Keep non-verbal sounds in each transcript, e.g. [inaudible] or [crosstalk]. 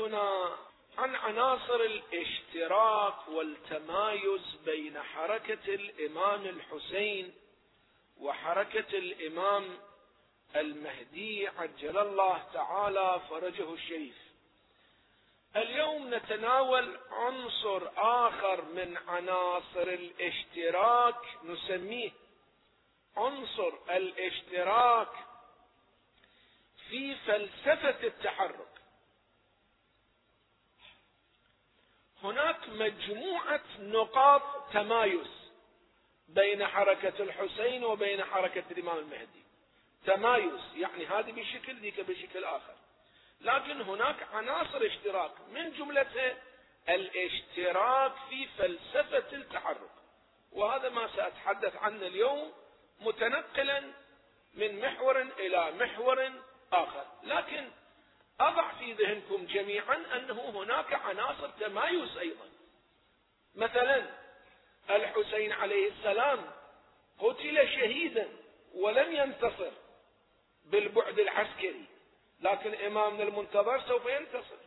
حديثنا عن عناصر الاشتراك والتمايز بين حركة الإمام الحسين وحركة الإمام المهدي عجل الله تعالى فرجه الشريف. اليوم نتناول عنصر آخر من عناصر الاشتراك نسميه عنصر الاشتراك في فلسفة التحرك. هناك مجموعة نقاط تمايز بين حركة الحسين وبين حركة الإمام المهدي. تمايز يعني هذه بشكل ذيك بشكل آخر. لكن هناك عناصر اشتراك من جملتها الاشتراك في فلسفة التحرك. وهذا ما سأتحدث عنه اليوم متنقلا من محور إلى محور آخر. لكن أضع في ذهنكم جميعا أنه هناك عناصر تمايز أيضا. مثلا الحسين عليه السلام قتل شهيدا ولم ينتصر بالبعد العسكري لكن إمامنا المنتظر سوف ينتصر.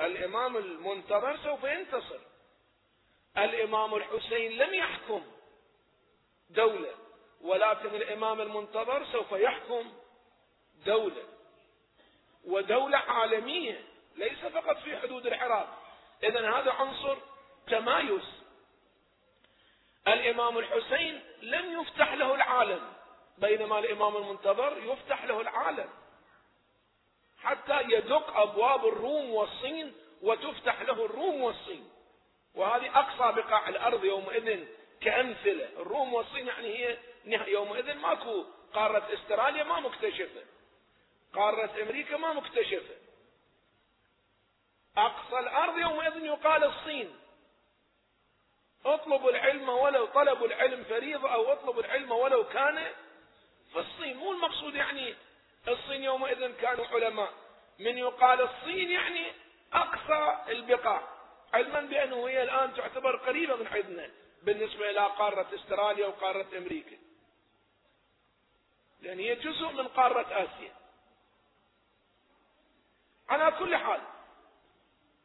الإمام المنتظر سوف ينتصر. الإمام الحسين لم يحكم دولة ولكن الإمام المنتظر سوف يحكم دولة ودولة عالمية ليس فقط في حدود العراق. إذا هذا عنصر تمايز. الإمام الحسين لم يفتح له العالم بينما الإمام المنتظر يفتح له العالم. حتى يدق أبواب الروم والصين وتفتح له الروم والصين. وهذه أقصى بقاع الأرض يومئذ كأمثلة. الروم والصين يعني هي يومئذ ماكو قارة استراليا ما مكتشفة. قارة أمريكا ما مكتشفة. أقصى الأرض يومئذ يقال الصين. اطلبوا العلم ولو طلبوا العلم فريضة أو اطلبوا العلم ولو كان في الصين. مو المقصود يعني الصين يومئذ كانوا علماء. من يقال الصين يعني أقصى البقاع. علما بأنه هي الآن تعتبر قريبة من عندنا بالنسبة إلى قارة استراليا وقارة أمريكا. لأن هي جزء من قارة آسيا. على كل حال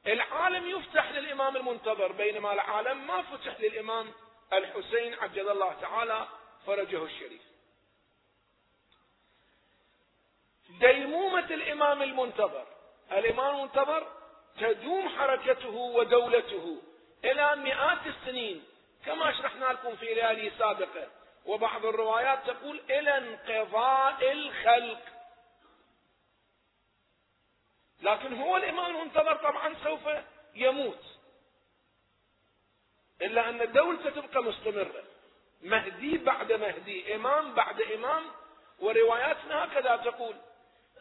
العالم يفتح للإمام المنتظر بينما العالم ما فتح للإمام الحسين عجل الله تعالى فرجه الشريف. ديمومة الإمام المنتظر الإمام المنتظر تدوم حركته ودولته إلى مئات السنين كما شرحنا لكم في ليالي سابقة. وبعض الروايات تقول إلى انقضاء الخلق. لكن هو الإمام المنتظر طبعا سوف يموت. إلا أن الدولة تبقى مستمرة. مهدي بعد مهدي إمام بعد إمام ورواياتنا هكذا تقول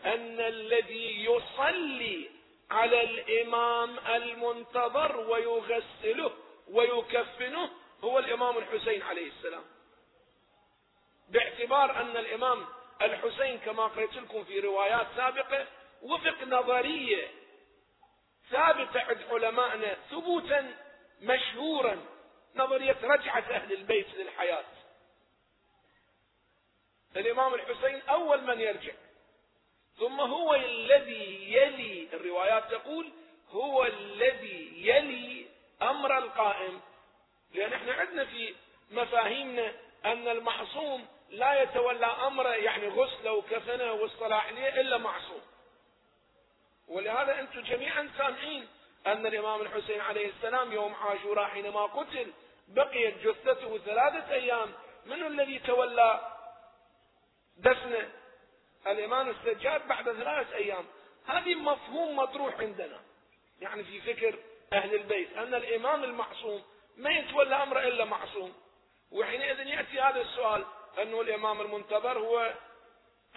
أن الذي يصلي على الإمام المنتظر ويغسله ويكفنه هو الإمام الحسين عليه السلام. باعتبار أن الإمام الحسين كما قلت لكم في روايات سابقة وفق نظرية ثابتة عند علمائنا ثبوتا مشهورا. نظرية رجعة أهل البيت للحياة. الإمام الحسين أول من يرجع. ثم هو الذي يلي الروايات تقول هو الذي يلي أمر القائم. لأن إحنا عندنا في مفاهيمنا أن المعصوم لا يتولى أمره يعني غسله وكفنه والصلاح عليه إلا معصوم. ولهذا أنتم جميعا سامعين أن الإمام الحسين عليه السلام يوم عاشوراء حينما قتل بقيت جثته ثلاثة أيام من الذي تولى دفنه الإمام السجاد بعد ثلاثة أيام؟ هذه مفهوم مطروح عندنا. يعني في فكر أهل البيت أن الإمام المعصوم ما يتولى أمره إلا معصوم. وحينئذ يأتي هذا السؤال أنه الإمام المنتظر هو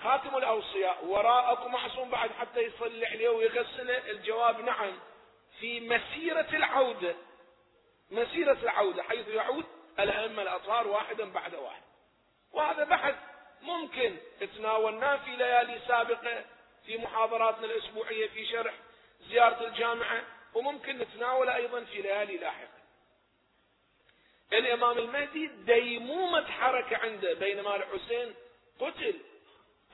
خاتم الأوصياء وراءكم معصوم بعد حتى يصلي عليه ويغسله الجواب نعم في مسيرة العودة مسيرة العودة حيث يعود الأئمة الأطهار واحدا بعد واحد. وهذا بحث ممكن تناولناه في ليالي سابقة في محاضراتنا الأسبوعية في شرح زيارة الجامعة وممكن نتناوله أيضا في ليالي لاحقة. الإمام المهدي ديمومة حركة عنده بينما الحسين قتل.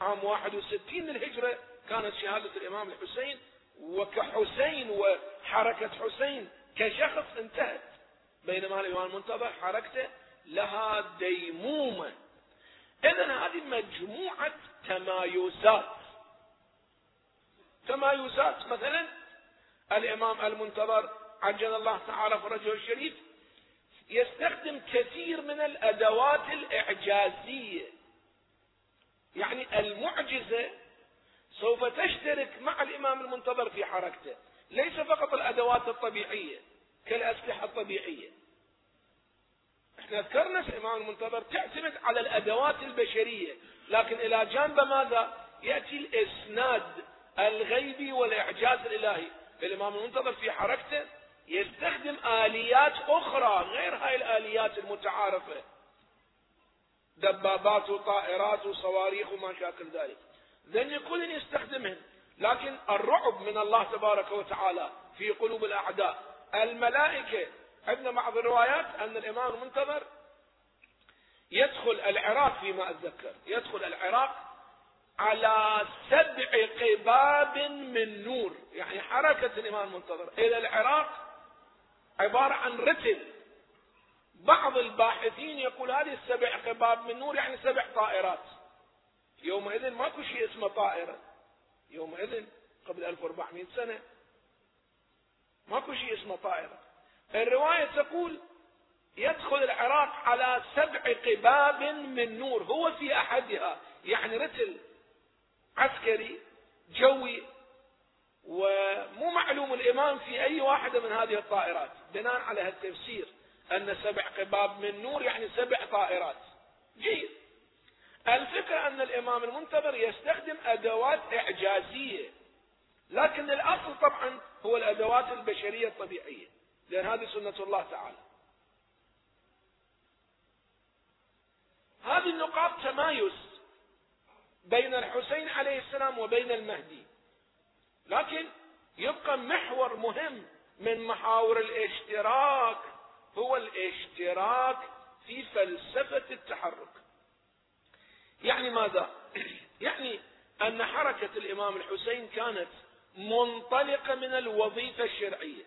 عام 61 للهجرة كانت شهادة الإمام الحسين وكحسين وحركة حسين كشخص انتهت. بينما الإمام المنتظر حركته لها ديمومة إذا هذه مجموعة تمايزات. تمايزات مثلا الإمام المنتظر عجل الله تعالى فرجه الشريف يستخدم كثير من الأدوات الإعجازية. يعني المعجزة سوف تشترك مع الإمام المنتظر في حركته. ليس فقط الأدوات الطبيعية كالأسلحة الطبيعية. إحنا ذكرنا الإمام المنتظر تعتمد على الأدوات البشرية لكن إلى جانب ماذا؟ يأتي الإسناد الغيبي والإعجاز الإلهي. الإمام المنتظر في حركته يستخدم آليات أخرى غير هاي الآليات المتعارفة. دبابات وطائرات وصواريخ وما شاكل ذلك. ذن كل يستخدمهن لكن الرعب من الله تبارك وتعالى في قلوب الأعداء. الملائكة عندنا بعض الروايات أن الإمام المنتظر يدخل العراق فيما أتذكر. يدخل العراق على سبع قباب من نور. يعني حركة الإمام المنتظر إلى العراق عبارة عن رتل. بعض الباحثين يقول هذه السبع قباب من نور يعني سبع طائرات. يومئذ ماكو شيء اسمه طائرة. يومئذ قبل 1400 سنة. ماكو شيء اسمه طائرة. الرواية تقول يدخل العراق على سبع قباب من نور. هو في أحدها يعني رتل عسكري جوي ومو معلوم الإمام في أي واحدة من هذه الطائرات بناء على هالتفسير. أن سبع قباب من نور يعني سبع طائرات. جيد. الفكرة أن الإمام المنتظر يستخدم أدوات إعجازية. لكن الأصل طبعا هو الأدوات البشرية الطبيعية. لأن هذه سنة الله تعالى. هذه النقاط تمايز بين الحسين عليه السلام وبين المهدي. لكن يبقى محور مهم من محاور الاشتراك هو الاشتراك في فلسفة التحرك. يعني ماذا؟ [clears throat] يعني أن حركة الإمام الحسين كانت منطلقة من الوظيفة الشرعية.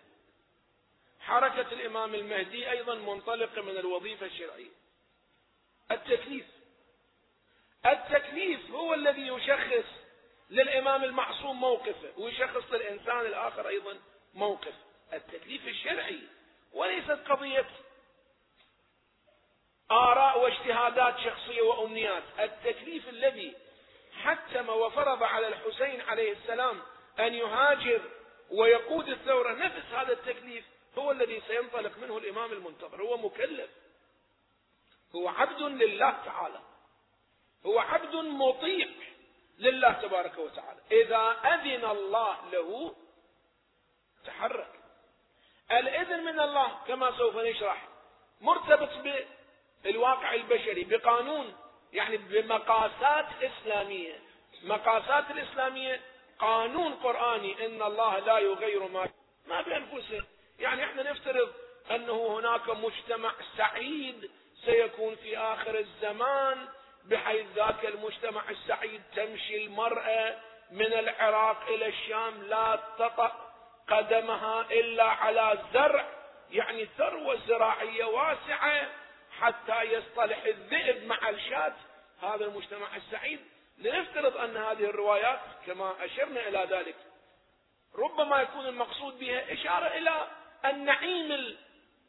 حركة الإمام المهدي أيضا منطلقة من الوظيفة الشرعية. التكليف. التكليف هو الذي يشخص للإمام المعصوم موقفه ويشخص للإنسان الآخر أيضا موقف التكليف الشرعي. وليست قضية آراء واجتهادات شخصية وأمنيات. التكليف الذي حتم وفرض على الحسين عليه السلام أن يهاجر ويقود الثورة نفس هذا التكليف هو الذي سينطلق منه الإمام المنتظر. هو مكلف. هو عبد لله تعالى. هو عبد مطيع لله تبارك وتعالى. إذا أذن الله له تحرك. الإذن من الله كما سوف نشرح. مرتبط بالواقع البشري بقانون يعني بمقاسات إسلامية. مقاسات الإسلامية قانون قرآني إن الله لا يغير ما ما بأنفسه. يعني إحنا نفترض أنه هناك مجتمع سعيد سيكون في آخر الزمان بحيث ذاك المجتمع السعيد تمشي المرأة من العراق إلى الشام لا تطأ قدمها إلا على زرع يعني ثروة زراعية واسعة حتى يصطلح الذئب مع الشاة. هذا المجتمع السعيد. لنفترض أن هذه الروايات كما أشرنا إلى ذلك. ربما يكون المقصود بها إشارة إلى النعيم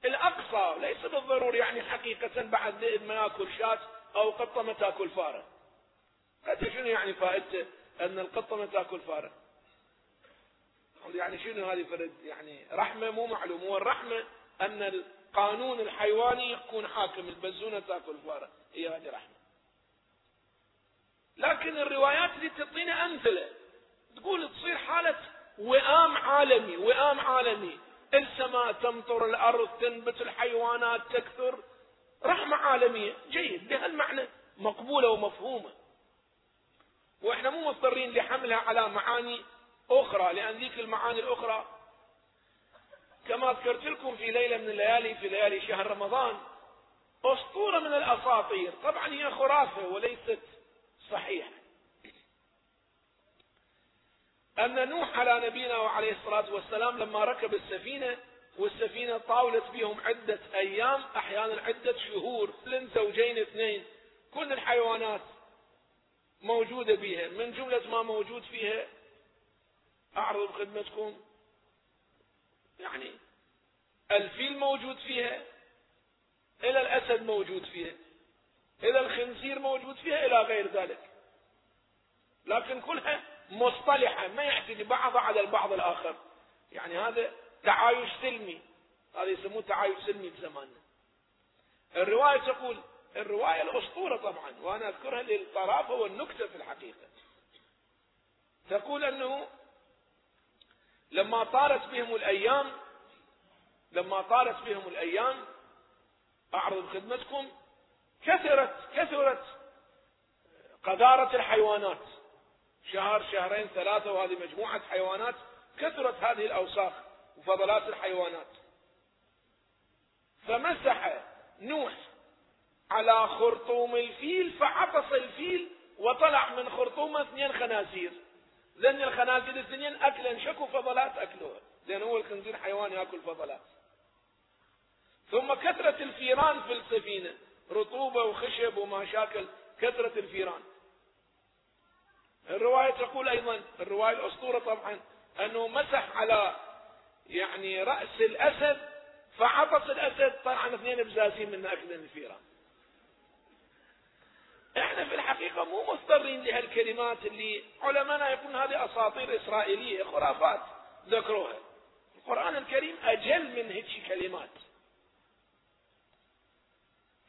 الأقصى. ليس بالضروري يعني حقيقة بعد ذئب ما يأكل شاة أو قطة ما تأكل فارة. حتى شنو يعني فائدته أن القطة ما تأكل فارة؟ يعني شنو هذه فرد؟ يعني رحمة مو معلوم. هو الرحمة أن القانون الحيواني يكون حاكم البزونة تأكل فارة هي هذه رحمة. لكن الروايات اللي تعطينا أمثلة تقول تصير حالة وئام عالمي وئام عالمي. السماء تمطر الأرض تنبت الحيوانات تكثر. رحمة عالمية. جيد. بهالمعنى مقبولة ومفهومة. وإحنا مو مضطرين لحملها على معاني أخرى لأن ذيك المعاني الأخرى. كما ذكرت لكم في ليلة من الليالي في ليالي شهر رمضان أسطورة من الأساطير. طبعا هي خرافة وليست صحيحة. أن نوح على نبينا وعليه الصلاة والسلام لما ركب السفينة والسفينة طاولت بهم عدة أيام أحيانا عدة شهور لن زوجين اثنين. كل الحيوانات موجودة بها من جملة ما موجود فيها أعرض بخدمتكم يعني الفيل موجود فيها إلى الأسد موجود فيها إلى الخنزير موجود فيها إلى غير ذلك. لكن كلها مصطلحة ما يعتدي بعضها على البعض الآخر. يعني هذا تعايش سلمي. هذا يسموه تعايش سلمي بزماننا. الرواية تقول الرواية الأسطورة طبعا وأنا أذكرها للطرافة والنكتة في الحقيقة. تقول أنه لما طالت بهم الأيام لما طالت بهم الأيام أعرض خدمتكم كثرت كثرت قذارة الحيوانات. شهر شهرين ثلاثة وهذه مجموعة حيوانات كثرت هذه الأوساخ وفضلات الحيوانات. فمسح نوح على خرطوم الفيل فعطس الفيل وطلع من خرطومه اثنين خنازير. لأن الخنازير الاثنين أكلا شكوا فضلات أكلوها لأن هو الخنزير حيوان يأكل فضلات. ثم كثرة الفيران في السفينة. رطوبة وخشب ومشاكل كثرة الفيران. الرواية تقول أيضا الرواية الأسطورة طبعا أنه مسح على يعني رأس الأسد فعطس الأسد طلع اثنين بزازين من أكل الفيران. إحنا في الحقيقة مو مضطرين لهالكلمات اللي علماءنا يقولون هذه أساطير إسرائيلية خرافات. ذكروها. القرآن الكريم أجل من هيك كلمات.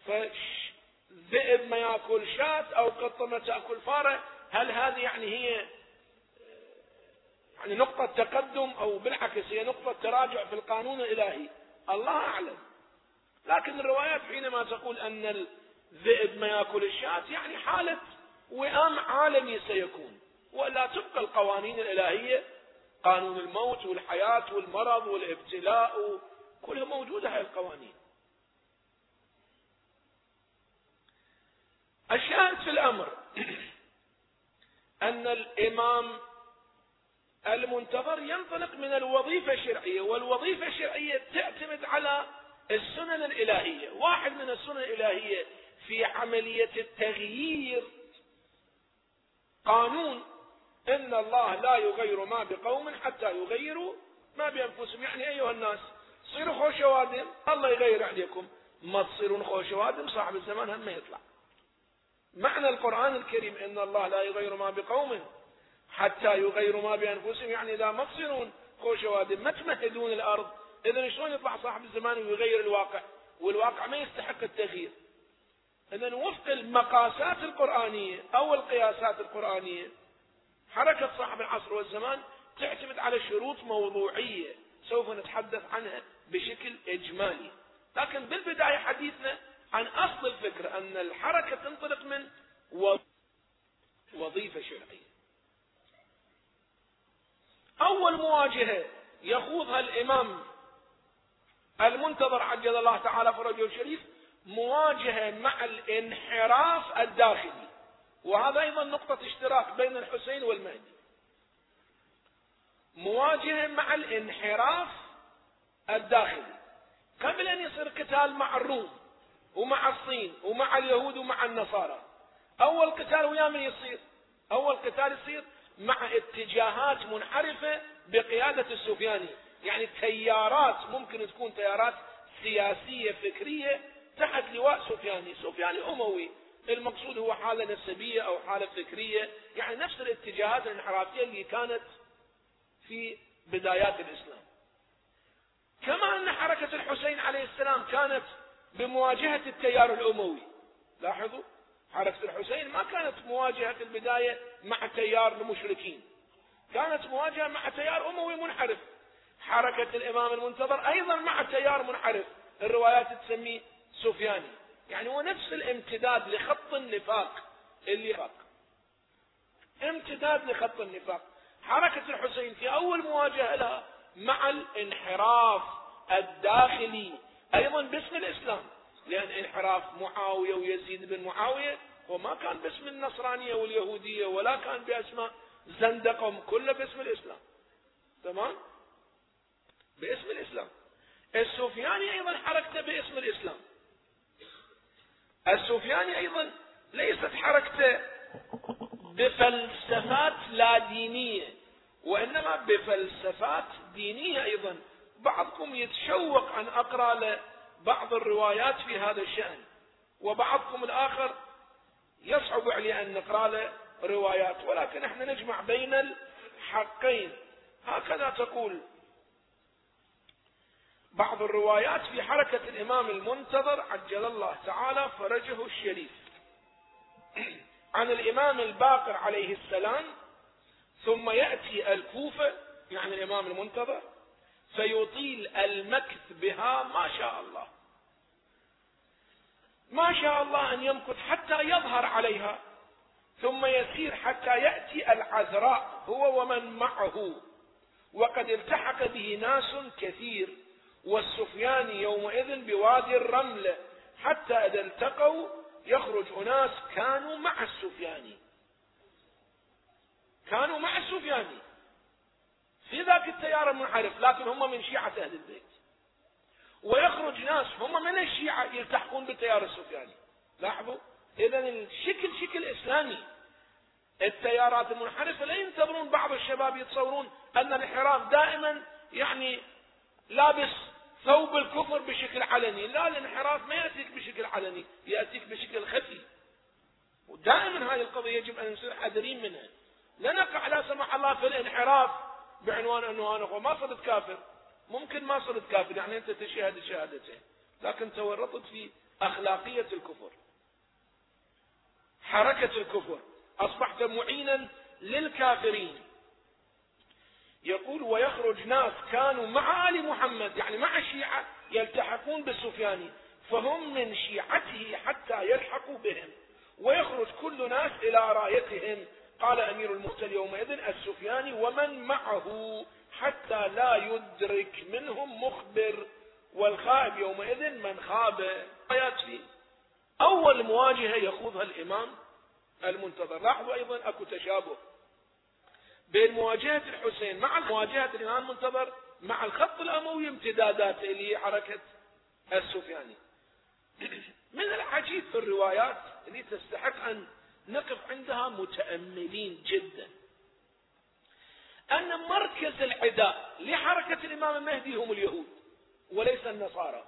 فذئب ما يأكل شاة أو قطة ما تأكل فارة هل هذه يعني هي يعني نقطة تقدم أو بالعكس هي نقطة تراجع في القانون الإلهي؟ الله أعلم. لكن الروايات حينما تقول أن الذئب ما يأكل الشاة يعني حالة وئام عالمي سيكون. ولا تبقى القوانين الإلهية قانون الموت والحياة والمرض والابتلاء كلها موجودة هاي القوانين. الشاهد في الأمر [clears throat] أن الإمام المنتظر ينطلق من الوظيفة الشرعية والوظيفة الشرعية تعتمد على السنن الإلهية. واحد من السنن الإلهية في عملية التغيير. قانون إن الله لا يغير ما بقوم حتى يغيروا ما بأنفسهم. يعني أيها الناس صيروا خوش وادم الله يغير عليكم. ما تصيرون خوش وادم صاحب الزمان هم ما يطلع. معنى القرآن الكريم إن الله لا يغير ما بقوم حتى يغيروا ما بأنفسهم. يعني إذا ما تصيرون خوش وادم ما تمهدون الأرض. إذا شلون يطلع صاحب الزمان ويغير الواقع؟ والواقع ما يستحق التغيير. إذا وفق المقاسات القرآنية أو القياسات القرآنية حركة صاحب العصر والزمان تعتمد على شروط موضوعية سوف نتحدث عنها بشكل إجمالي. لكن بالبداية حديثنا عن أصل الفكرة أن الحركة تنطلق من وظيفة شرعية. أول مواجهة يخوضها الإمام المنتظر عجل الله تعالى فرجه الشريف مواجهة مع الانحراف الداخلي. وهذا أيضا نقطة اشتراك بين الحسين والمهدي. مواجهة مع الانحراف الداخلي. قبل أن يصير قتال مع الروم ومع الصين ومع اليهود ومع النصارى أول قتال ويا من يصير؟ أول قتال يصير مع اتجاهات منحرفة بقيادة السفياني. يعني تيارات ممكن تكون تيارات سياسية فكرية تحت لواء سفياني. سفياني أموي. المقصود هو حالة نسبية أو حالة فكرية. يعني نفس الاتجاهات الانحرافية اللي كانت في بدايات الإسلام. كما أن حركة الحسين عليه السلام كانت بمواجهة التيار الأموي. لاحظوا حركة الحسين ما كانت مواجهة في البداية مع تيار المشركين. كانت مواجهة مع تيار أموي منحرف. حركة الإمام المنتظر أيضا مع تيار منحرف. الروايات تسميه سفياني. يعني هو نفس الامتداد لخط النفاق اللي فاق. امتداد لخط النفاق. حركة الحسين في أول مواجهة لها مع الانحراف الداخلي. أيضا باسم الإسلام. لأن انحراف معاوية ويزيد بن معاوية هو ما كان باسم النصرانية واليهودية ولا كان بأسماء زندقهم كله باسم الإسلام. تمام؟ باسم الإسلام. السفياني أيضا حركته باسم الإسلام. السفياني أيضا ليست حركته بفلسفات لا دينية وإنما بفلسفات دينية أيضا. بعضكم يتشوق أن أقرأ له بعض الروايات في هذا الشأن وبعضكم الآخر يصعب عليه أن نقرأ له روايات ولكن إحنا نجمع بين الحقين. هكذا تقول بعض الروايات في حركة الإمام المنتظر عجل الله تعالى فرجه الشريف. عن الإمام الباقر عليه السلام ثم يأتي الكوفة يعني الإمام المنتظر فيطيل المكث بها ما شاء الله. ما شاء الله أن يمكث حتى يظهر عليها ثم يسير حتى يأتي العذراء هو ومن معه. وقد التحق به ناس كثير. والسفياني يومئذ بوادي الرمل. حتى إذا التقوا يخرج أناس كانوا مع السفياني كانوا مع السفياني في ذاك التيار المنحرف لكن هم من شيعة أهل البيت. ويخرج ناس هم من الشيعة يلتحقون بالتيار السفياني لاحظوا؟ إذا الشكل شكل إسلامي. التيارات المنحرفة لا ينتظرون بعض الشباب يتصورون أن الانحراف دائما يعني لابس ثوب الكفر بشكل علني. لا الانحراف ما يأتيك بشكل علني يأتيك بشكل خفي. ودائما هذه القضية يجب أن نصير حذرين منها. لا نقع لا سمح الله في الانحراف بعنوان أنه أنا ما صرت كافر. ممكن ما صرت كافر يعني أنت تشهد الشهادتين لكن تورطت في أخلاقية الكفر. حركة الكفر. أصبحت معينا للكافرين. يقول ويخرج ناس كانوا مع آل محمد يعني مع الشيعة يلتحقون بالسفياني فهم من شيعته حتى يلحقوا بهم. ويخرج كل ناس إلى رايتهم. قال أمير المؤتل يومئذ السفياني ومن معه حتى لا يدرك منهم مخبر. والخائب يومئذ من خاب. آيات فيه. أول مواجهة يخوضها الإمام المنتظر. لاحظوا أيضا أكو تشابه. بين مواجهة الحسين مع مواجهة الإمام المنتظر مع الخط الأموي امتدادات اللي هي حركة السفياني. [clears throat] من العجيب في الروايات اللي تستحق أن نقف عندها متأملين جدا. أن مركز العداء لحركة الإمام المهدي هم اليهود وليس النصارى.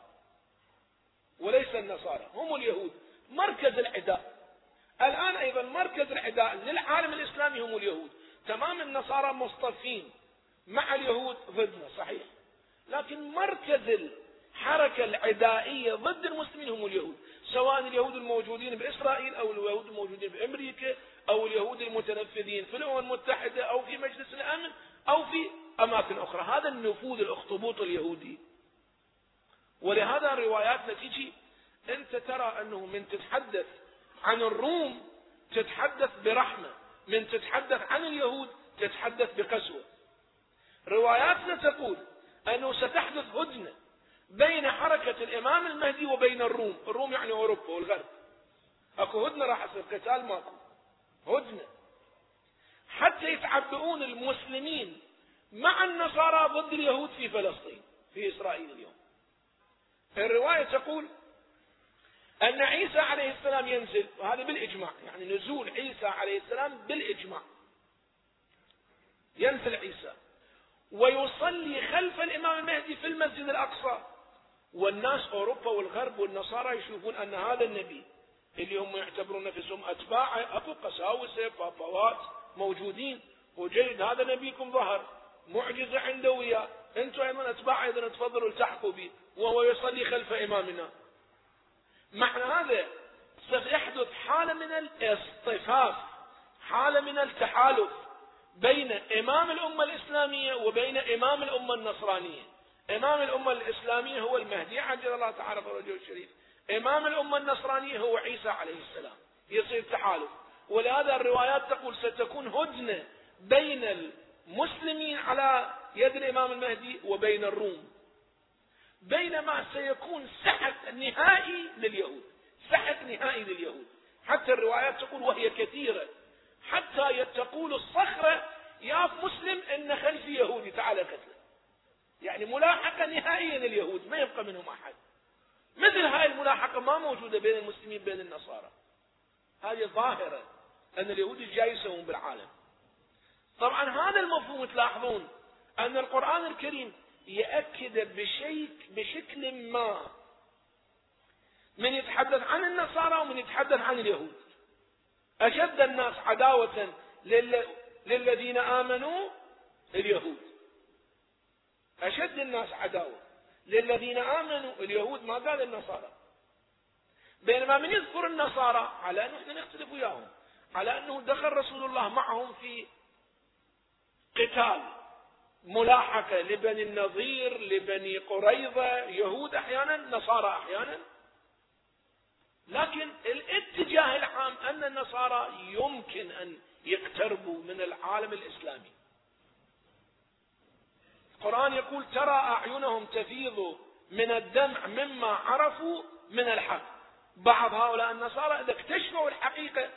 وليس النصارى هم اليهود. مركز العداء. الآن أيضا مركز العداء للعالم الإسلامي هم اليهود. تمام النصارى مصطفين مع اليهود ضدنا صحيح. لكن مركز الحركة العدائية ضد المسلمين هم اليهود سواء اليهود الموجودين بإسرائيل أو اليهود الموجودين بأمريكا أو اليهود المتنفذين في الأمم المتحدة أو في مجلس الأمن أو في أماكن أخرى. هذا النفوذ الأخطبوط اليهودي. ولهذا رواياتنا تجي أنت ترى أنه من تتحدث عن الروم تتحدث برحمة. من تتحدث عن اليهود تتحدث بقسوة. رواياتنا تقول أنه ستحدث هدنة بين حركة الإمام المهدي وبين الروم. الروم يعني أوروبا والغرب. أكو هدنة راح يصير قتال ماكو. هدنة. حتى يتعبئون المسلمين مع النصارى ضد اليهود في فلسطين في إسرائيل اليوم. الرواية تقول أن عيسى عليه السلام ينزل وهذا بالإجماع يعني نزول عيسى عليه السلام بالإجماع. ينزل عيسى. ويصلي خلف الإمام المهدي في المسجد الأقصى. والناس أوروبا والغرب والنصارى يشوفون أن هذا النبي اللي هم يعتبرون نفسهم أتباعه أكو قساوسة بابوات موجودين. وجيد هذا نبيكم ظهر. معجزة عنده وياه أنتم أيضا أتباع أيضا تفضلوا التحقوا به. وهو يصلي خلف إمامنا. معنى هذا؟ سيحدث حالة من الاصطفاف حالة من التحالف بين إمام الأمة الإسلامية وبين إمام الأمة النصرانية. إمام الأمة الإسلامية هو المهدي عجل الله تعالى فرجه الشريف. إمام الأمة النصرانية هو عيسى عليه السلام. يصير تحالف. ولهذا الروايات تقول ستكون هدنة بين المسلمين على يد الإمام المهدي وبين الروم. بينما سيكون سحق نهائي لليهود. سحق نهائي لليهود. حتى الروايات تقول وهي كثيرة. حتى تقول الصخرة ياف مسلم إن خلفي يهودي تعال قتله. يعني ملاحقة نهائيا اليهود ما يبقى منهم أحد. مثل هاي الملاحقة ما موجودة بين المسلمين بين النصارى. هذه ظاهرة أن اليهود جاي يسوون بالعالم. طبعا هذا المفهوم تلاحظون أن القرآن الكريم يأكد بشيء بشكل ما. من يتحدث عن النصارى ومن يتحدث عن اليهود. أشد الناس عداوة للذين آمنوا اليهود. أشد الناس عداوة للذين آمنوا اليهود. ما قال النصارى؟ بينما من يذكر النصارى على أنه إحنا نختلف وياهم على أنه دخل رسول الله معهم في قتال. ملاحقة لبني النظير لبني قريظة يهود أحيانا نصارى أحيانا. لكن الاتجاه العام أن النصارى يمكن أن يقتربوا من العالم الإسلامي. القرآن يقول ترى أعينهم تفيض من الدمع مما عرفوا من الحق. بعض هؤلاء النصارى إذا اكتشفوا الحقيقة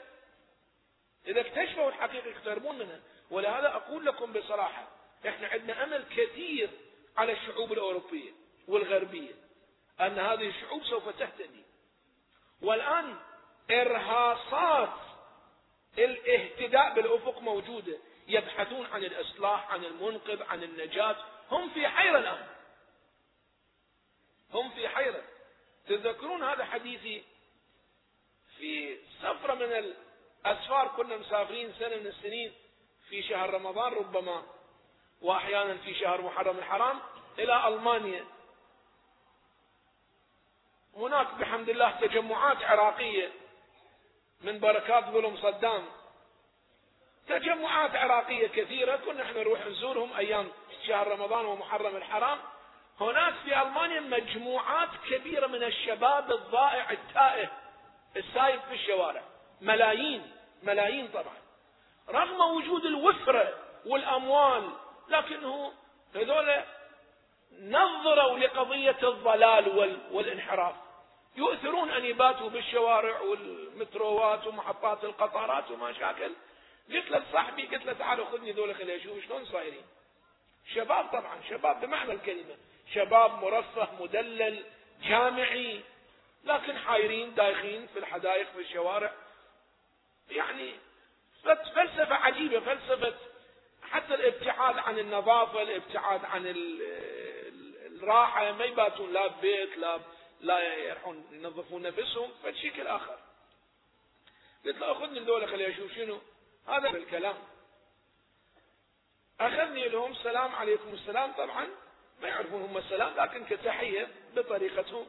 إذا اكتشفوا الحقيقة يقتربون منها. ولهذا أقول لكم بصراحة إحنا عندنا أمل كثير على الشعوب الأوروبية والغربية أن هذه الشعوب سوف تهتدي. والآن إرهاصات الاهتداء بالأفق موجودة يبحثون عن الإصلاح عن المنقذ عن النجاة. هم في حيرة الآن. هم في حيرة. تذكرون هذا حديثي في سفرة من الأسفار كنا مسافرين سنة من السنين في شهر رمضان ربما. وأحيانا في شهر محرم الحرام إلى ألمانيا. هناك بحمد الله تجمعات عراقية. من بركات ظلم صدام. تجمعات عراقية كثيرة. كنا إحنا نروح نزورهم أيام شهر رمضان ومحرم الحرام. هناك في ألمانيا مجموعات كبيرة من الشباب الضائع التائه السايب في الشوارع. ملايين ملايين طبعا. رغم وجود الوفرة والأموال لكنه هذول نظروا لقضية الضلال والانحراف. يؤثرون أن يباتوا بالشوارع والمتروات ومحطات القطارات وما شاكل قلت له صاحبي قلت له تعال خذني ذولا خليني أشوف شلون صايرين. شباب طبعا شباب بمعنى الكلمة. شباب مرفه مدلل جامعي. لكن حايرين دايخين في الحدائق في الشوارع. يعني فلسفة عجيبة فلسفة حتى الابتعاد عن النظافة الابتعاد عن الراحة ما يباتون لا ببيت لا لا يروحون ينظفون نفسهم فشكل آخر قلت له أخذني الدولة خليني أشوف شنو. هذا الكلام. أخذني لهم سلام عليكم السلام. طبعا ما يعرفون هم السلام لكن كتحية بطريقتهم.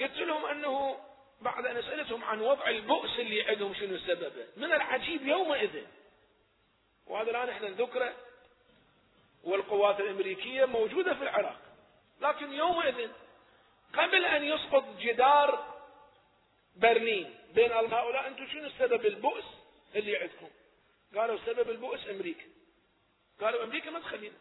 قلت لهم أنه بعد أن سألتهم عن وضع البؤس اللي عندهم شنو سببه. من العجيب يومئذ وهذا الآن إحنا نذكره والقوات الأمريكية موجودة في العراق. لكن يومئذ قبل أن يسقط جدار برلين بين هؤلاء أنتم شنو سبب البؤس اللي عندكم قالوا سبب البؤس أمريكا. قالوا أمريكا ما تخلينا.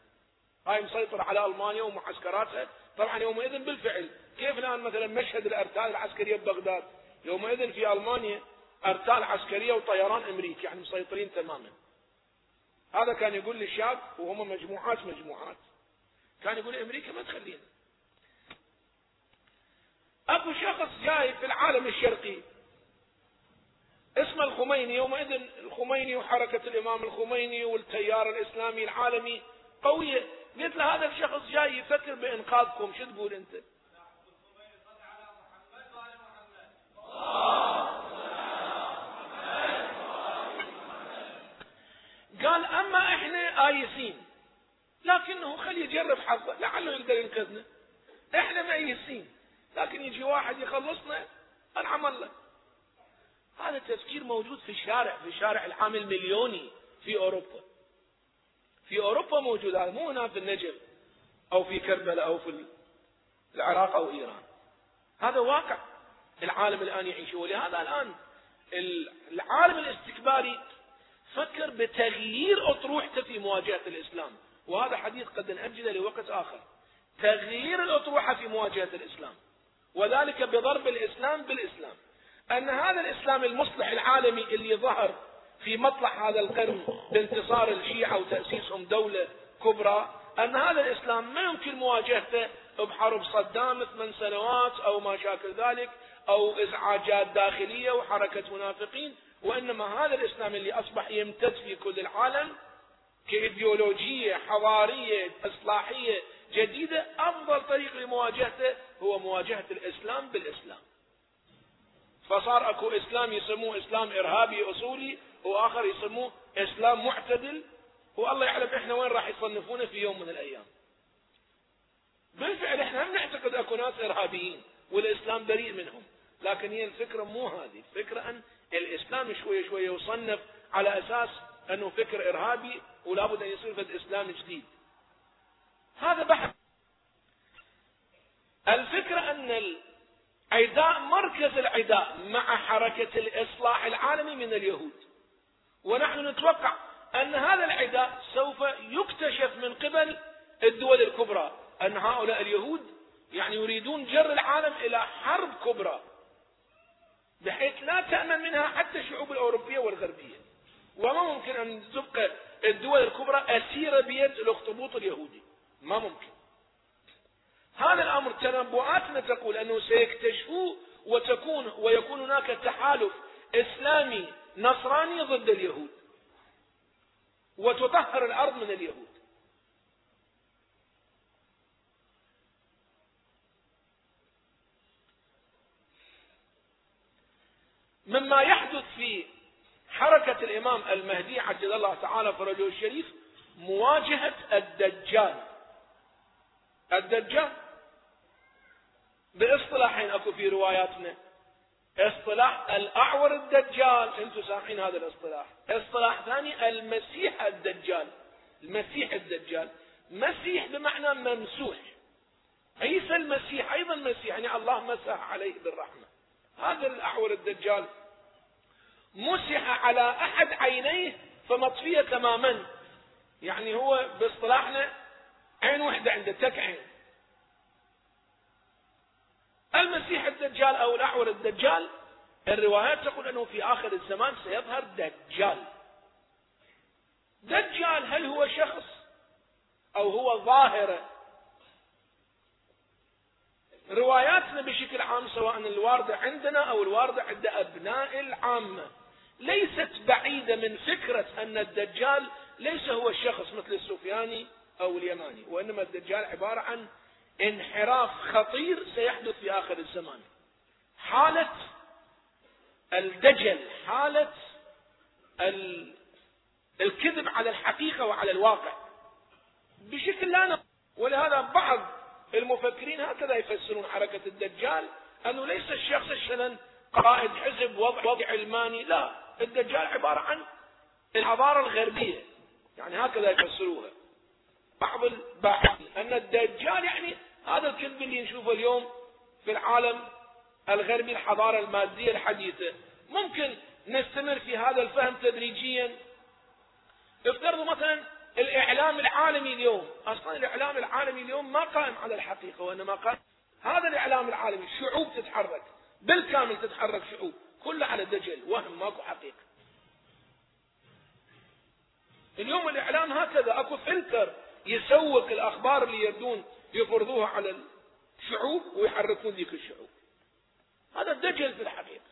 هاي مسيطرة على ألمانيا ومعسكراتها. طبعا يومئذ بالفعل. كيف الآن مثلا مشهد الأرتال العسكرية ببغداد يومئذ في ألمانيا أرتال عسكرية وطيران أمريكي يعني مسيطرين تماما. هذا كان يقول للشاب وهم مجموعات مجموعات. كان يقول أمريكا ما تخلينا. أكو شخص جاي في العالم الشرقي. اسمه الخميني. يومئذ الخميني وحركة الإمام الخميني والتيار الإسلامي العالمي قوية. قلت له هذا الشخص جاي يفكر بإنقاذكم. شو تقول أنت؟ ايسين لكنه خليه يجرب حظه لعله يقدر ينقذنا. إحنا ميسين لكن يجي واحد يخلصنا العمل له هذا تفكير موجود في الشارع في شارع العام المليوني في أوروبا. في أوروبا موجود هذا مو هنا في النجف أو في كربلاء أو في العراق أو إيران. هذا واقع العالم الآن يعيشه ولهذا الآن العالم الاستكباري فكر بتغيير اطروحته في مواجهة الإسلام. وهذا حديث قد نأجله لوقت آخر. تغيير الأطروحة في مواجهة الإسلام. وذلك بضرب الإسلام بالإسلام. أن هذا الإسلام المصلح العالمي اللي ظهر في مطلع هذا القرن بانتصار الشيعة وتأسيسهم دولة كبرى أن هذا الإسلام ما يمكن مواجهته بحرب صدام ثمان سنوات أو ما شاكل ذلك أو إزعاجات داخلية وحركة منافقين. وإنما هذا الإسلام اللي أصبح يمتد في كل العالم كإيديولوجية حضارية إصلاحية جديدة أفضل طريق لمواجهته هو مواجهة الإسلام بالإسلام فصار أكو إسلام يسموه إسلام إرهابي أصولي وآخر يسموه إسلام معتدل والله يعلم إحنا وين راح يصنفونه في يوم من الأيام. بالفعل إحنا هم نعتقد أكو ناس إرهابيين والإسلام بريء منهم، لكن هي الفكرة مو هذه، الفكرة أن الإسلام شوية شوية يصنف على أساس أنه فكر إرهابي ولا بد أن يصير فد إسلام جديد. هذا بحث. الفكرة أن عداء مركز العداء مع حركة الإصلاح العالمي من اليهود ونحن نتوقع أن هذا العداء سوف يكتشف من قبل الدول الكبرى أن هؤلاء اليهود يعني يريدون جر العالم إلى حرب كبرى بحيث لا تأمن منها حتى الشعوب الأوروبية والغربية. وما ممكن أن تبقى الدول الكبرى أسيرة بيد الاخطبوط اليهودي. ما ممكن. هذا الأمر تنبؤاتنا تقول أنه سيكتشفوه وتكون ويكون هناك تحالف إسلامي نصراني ضد اليهود. وتطهر الأرض من اليهود. مما يحدث في حركة الإمام المهدي عجل الله تعالى فرجه الشريف مواجهة الدجال. الدجال؟ بإصطلاحين أكو في رواياتنا. إصطلاح الأعور الدجال. أنتم سامعين هذا الاصطلاح. إصطلاح ثاني المسيح الدجال. المسيح الدجال. مسيح بمعنى ممسوح. عيسى المسيح أيضا مسيح يعني الله مسح عليه بالرحمة. هذا الأعور الدجال مسح على أحد عينيه فمطفية تماما. يعني هو باصطلاحنا عين واحدة عنده تك عين. المسيح الدجال أو الاعور الدجال الروايات تقول أنه في آخر الزمان سيظهر دجال. دجال هل هو شخص أو هو ظاهرة؟ رواياتنا بشكل عام سواء الواردة عندنا أو الواردة عند أبناء العامة. ليست بعيدة من فكرة أن الدجال ليس هو الشخص مثل السفياني أو اليماني وإنما الدجال عبارة عن انحراف خطير سيحدث في آخر الزمان. حالة الدجل حالة الكذب على الحقيقة وعلى الواقع. بشكل لا نقل ولهذا بعض المفكرين هكذا يفسرون حركة الدجال أنه ليس الشخص الشنن قائد حزب وضع وضع علماني لا. الدجال عبارة عن الحضارة الغربية. يعني هكذا يفسروها. بعض الباحثين أن الدجال يعني هذا الكذب اللي نشوفه اليوم في العالم الغربي الحضارة المادية الحديثة. ممكن نستمر في هذا الفهم تدريجيا. افترضوا مثلا الإعلام العالمي اليوم. أصلا الإعلام العالمي اليوم ما قائم على الحقيقة وإنما قائم هذا الإعلام العالمي شعوب تتحرك. بالكامل تتحرك شعوب. كلها على دجل وهم ماكو حقيقة. اليوم الإعلام هكذا أكو فلتر يسوق الأخبار اللي يردون يفرضوها على الشعوب ويحركون ذيك الشعوب. هذا الدجل في الحقيقة.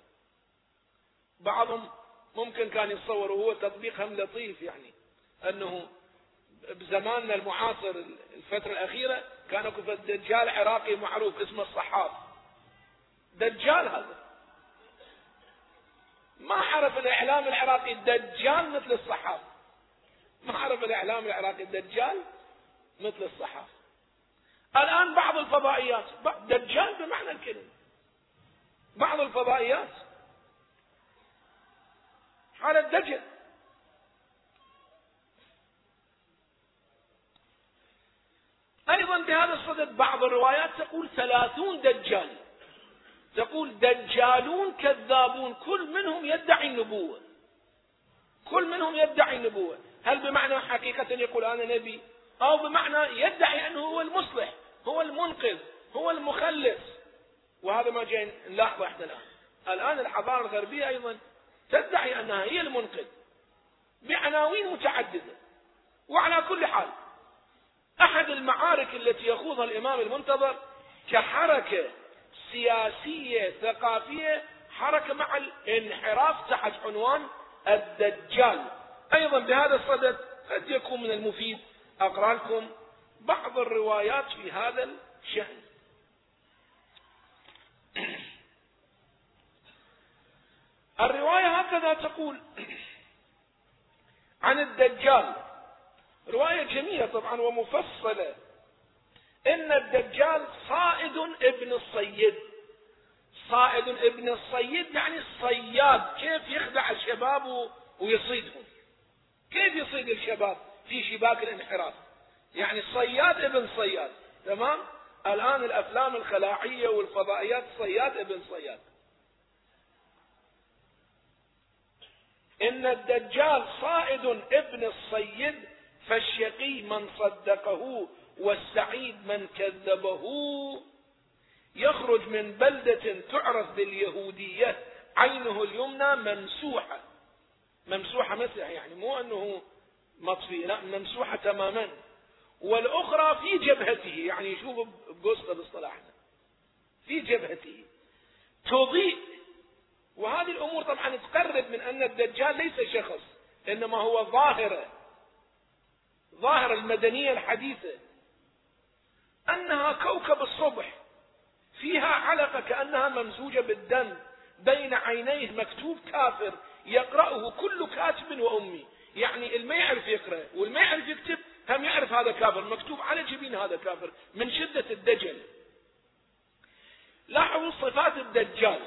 بعضهم ممكن كان يتصور وهو تطبيق هم لطيف يعني أنه بزماننا المعاصر الفترة الأخيرة كان أكو دجال عراقي معروف اسمه الصحاف. دجال هذا. ما عرف الإعلام العراقي الدجال مثل الصحاف ما عرف الإعلام العراقي الدجال مثل الصحاف الآن بعض الفضائيات دجال بمعنى الكلمة. بعض الفضائيات. حالة دجل أيضا بهذا الصدد بعض الروايات تقول ثلاثون دجال. تقول دجالون كذابون كل منهم يدعي النبوة. كل منهم يدعي النبوة. هل بمعنى حقيقة يقول أنا نبي؟ أو بمعنى يدعي أنه هو المصلح هو المنقذ هو المخلص. وهذا ما جاي نلاحظه إحنا الآن. الآن الحضارة الغربية أيضا تدعي أنها هي المنقذ بعناوين متعددة. وعلى كل حال أحد المعارك التي يخوضها الإمام المنتظر كحركة سياسية ثقافية حركة مع الانحراف تحت عنوان الدجال. أيضا بهذا الصدد قد يكون من المفيد أقرأ لكم بعض الروايات في هذا الشأن. [clears throat] الرواية هكذا تقول [clears throat] عن الدجال. رواية جميلة طبعا ومفصلة. إن الدجال صائد ابن الصيد. صائد ابن الصيد يعني الصياد. كيف يخدع الشباب ويصيدهم؟ كيف يصيد الشباب في شباك الانحراف؟ يعني صياد ابن صياد. تمام؟ الآن الأفلام الخلاعية والفضائيات صياد ابن صياد. إن الدجال صائد ابن الصيد فالشقي من صدقه والسعيد من كذبه يخرج من بلدة تعرف باليهودية عينه اليمنى ممسوحة. ممسوحة مسح يعني مو أنه مطفي لا ممسوحة تماما. والأخرى في جبهته يعني يشوف بقصة باصطلاحنا في جبهته. تضيء. وهذه الأمور طبعا تقرب من أن الدجال ليس شخص إنما هو ظاهرة. ظاهرة المدنية الحديثة. أنها كوكب الصبح. فيها علقة كأنها ممزوجة بالدم. بين عينيه مكتوب كافر. يقرأه كل كاتب وأمي. يعني اللي ما يعرف يقرأ واللي ما يعرف يكتب هم يعرف هذا كافر. مكتوب على جبين هذا كافر. من شدة الدجل. لاحظوا صفات الدجال.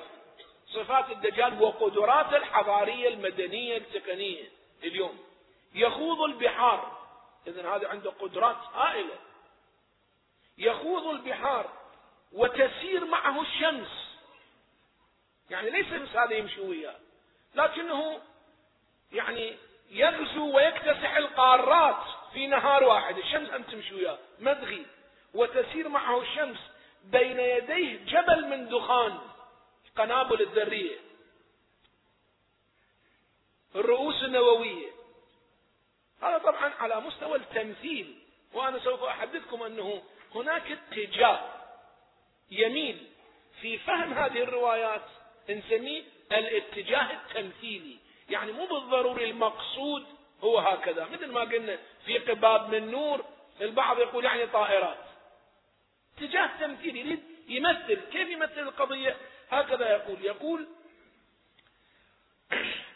صفات الدجال وقدراته الحضارية المدنية التقنية اليوم. يخوض البحار. إذن هذا عنده قدرات هائلة. يخوض البحار وتسير معه الشمس. يعني ليس الشمس هذا يمشي وياه لكنه يعني يغزو ويكتسح القارات في نهار واحد. الشمس أن تمشي وياه مدغي. وتسير معه الشمس بين يديه جبل من دخان قنابل الذرية. الرؤوس النووية. هذا طبعا على مستوى التمثيل وأنا سوف أحدثكم أنه هناك اتجاه يميل في فهم هذه الروايات نسميه الاتجاه التمثيلي. يعني مو بالضروري المقصود هو هكذا. مثل ما قلنا في قباب من نور البعض يقول يعني طائرات. اتجاه تمثيلي يريد يمثل. كيف يمثل القضية؟ هكذا يقول. يقول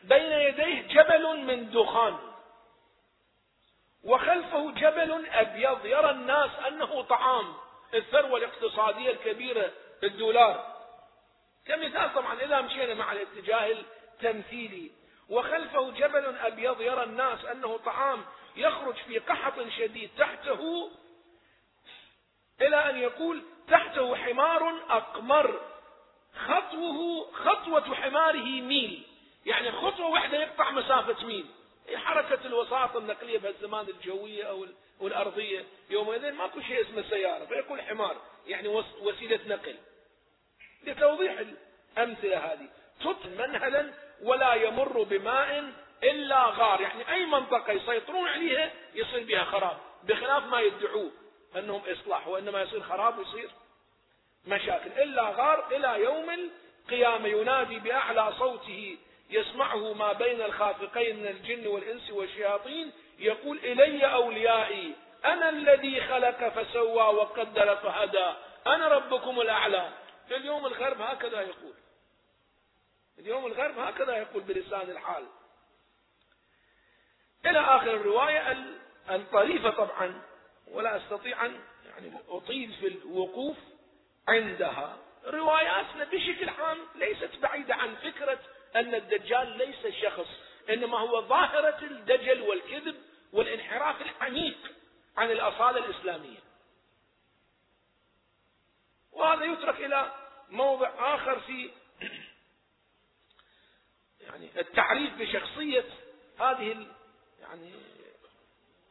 بين يديه جبل من دخان. وخلفه جبل أبيض. يرى الناس أنه طعام الثروة الاقتصادية الكبيرة الدولار. كمثال طبعا إذا مشينا مع الاتجاه التمثيلي. وخلفه جبل أبيض يرى الناس أنه طعام يخرج في قحط شديد. تحته إلى أن يقول تحته حمار أقمر. خطوه خطوة حماره ميل. يعني خطوة واحدة يقطع مسافة ميل. حركة الوساطة النقلية بهالزمان الجوية أو والأرضية يومئذ ماكو شيء اسمه سيارة فيقول حمار يعني وسيلة نقل. لتوضيح الأمثلة هذه تط منهلا ولا يمر بماء إلا غار يعني أي منطقة يسيطرون عليها يصير بها خراب بخلاف ما يدعوه أنهم إصلاح وإنما يصير خراب ويصير مشاكل. إلا غار إلى يوم القيامة ينادي بأعلى صوته يسمعه ما بين الخافقين من الجن والإنس والشياطين يقول إلي أوليائي أنا الذي خلق فسوى وقدر فهدى أنا ربكم الأعلى. في اليوم الغرب هكذا يقول. اليوم الغرب هكذا يقول بلسان الحال. إلى آخر الرواية الطريفة طبعا ولا أستطيع أن يعني أطيل في الوقوف عندها. رواياتنا بشكل عام ليست بعيدة عن فكرة أن الدجال ليس شخص إنما هو ظاهرة الدجل والكذب والانحراف العميق عن الأصالة الإسلامية. وهذا يترك إلى موضع آخر في [clears throat] يعني التعريف بشخصية هذه يعني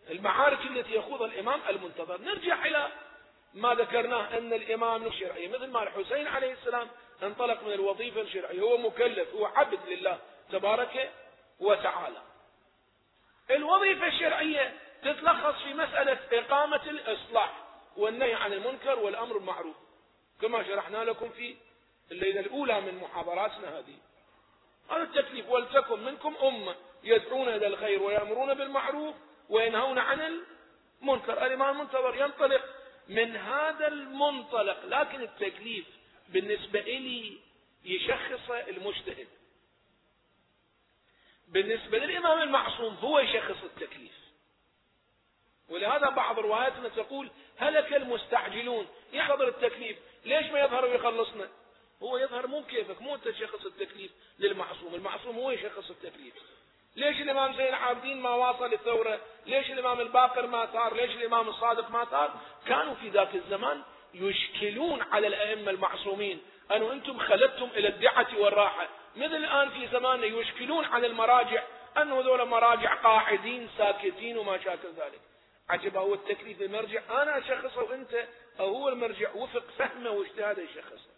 المعارك التي يخوضها الإمام المنتظر. نرجع إلى ما ذكرناه أن الإمام الشرعي مثل ما الحسين عليه السلام انطلق من الوظيفة الشرعية. هو مكلف هو عبد لله تبارك وتعالى. الوظيفة الشرعية تتلخص في مسألة إقامة الإصلاح والنهي عن المنكر والأمر بالمعروف. كما شرحنا لكم في الليلة الأولى من محاضراتنا هذه. هذا التكليف ولتكن منكم أمة يدعون إلى الخير ويأمرون بالمعروف وينهون عن المنكر. الإمام المنتظر ينطلق من هذا المنطلق لكن التكليف بالنسبة إلي يشخص المجتهد. بالنسبة للإمام المعصوم هو يشخص التكليف. ولهذا بعض رواياتنا تقول هلك المستعجلون. يحضر التكليف. ليش ما يظهر ويخلصنا؟ هو يظهر مو كيفك مو أنت تشخص التكليف للمعصوم. المعصوم هو يشخص التكليف. ليش الإمام زين العابدين ما واصل الثورة؟ ليش الإمام الباقر ما ثار ليش الإمام الصادق ما ثار كانوا في ذاك الزمان يشكلون على الأئمة المعصومين. أنه أنتم خلدتم إلى الدعة والراحة. مثل الآن في زماننا يشكلون على المراجع. أنه هذول مراجع قاعدين ساكتين وما شاكل ذلك. عجب هو التكليف المرجع أنا اشخصه وأنت أو هو المرجع. وفق فهمه واجتهاده يشخصه.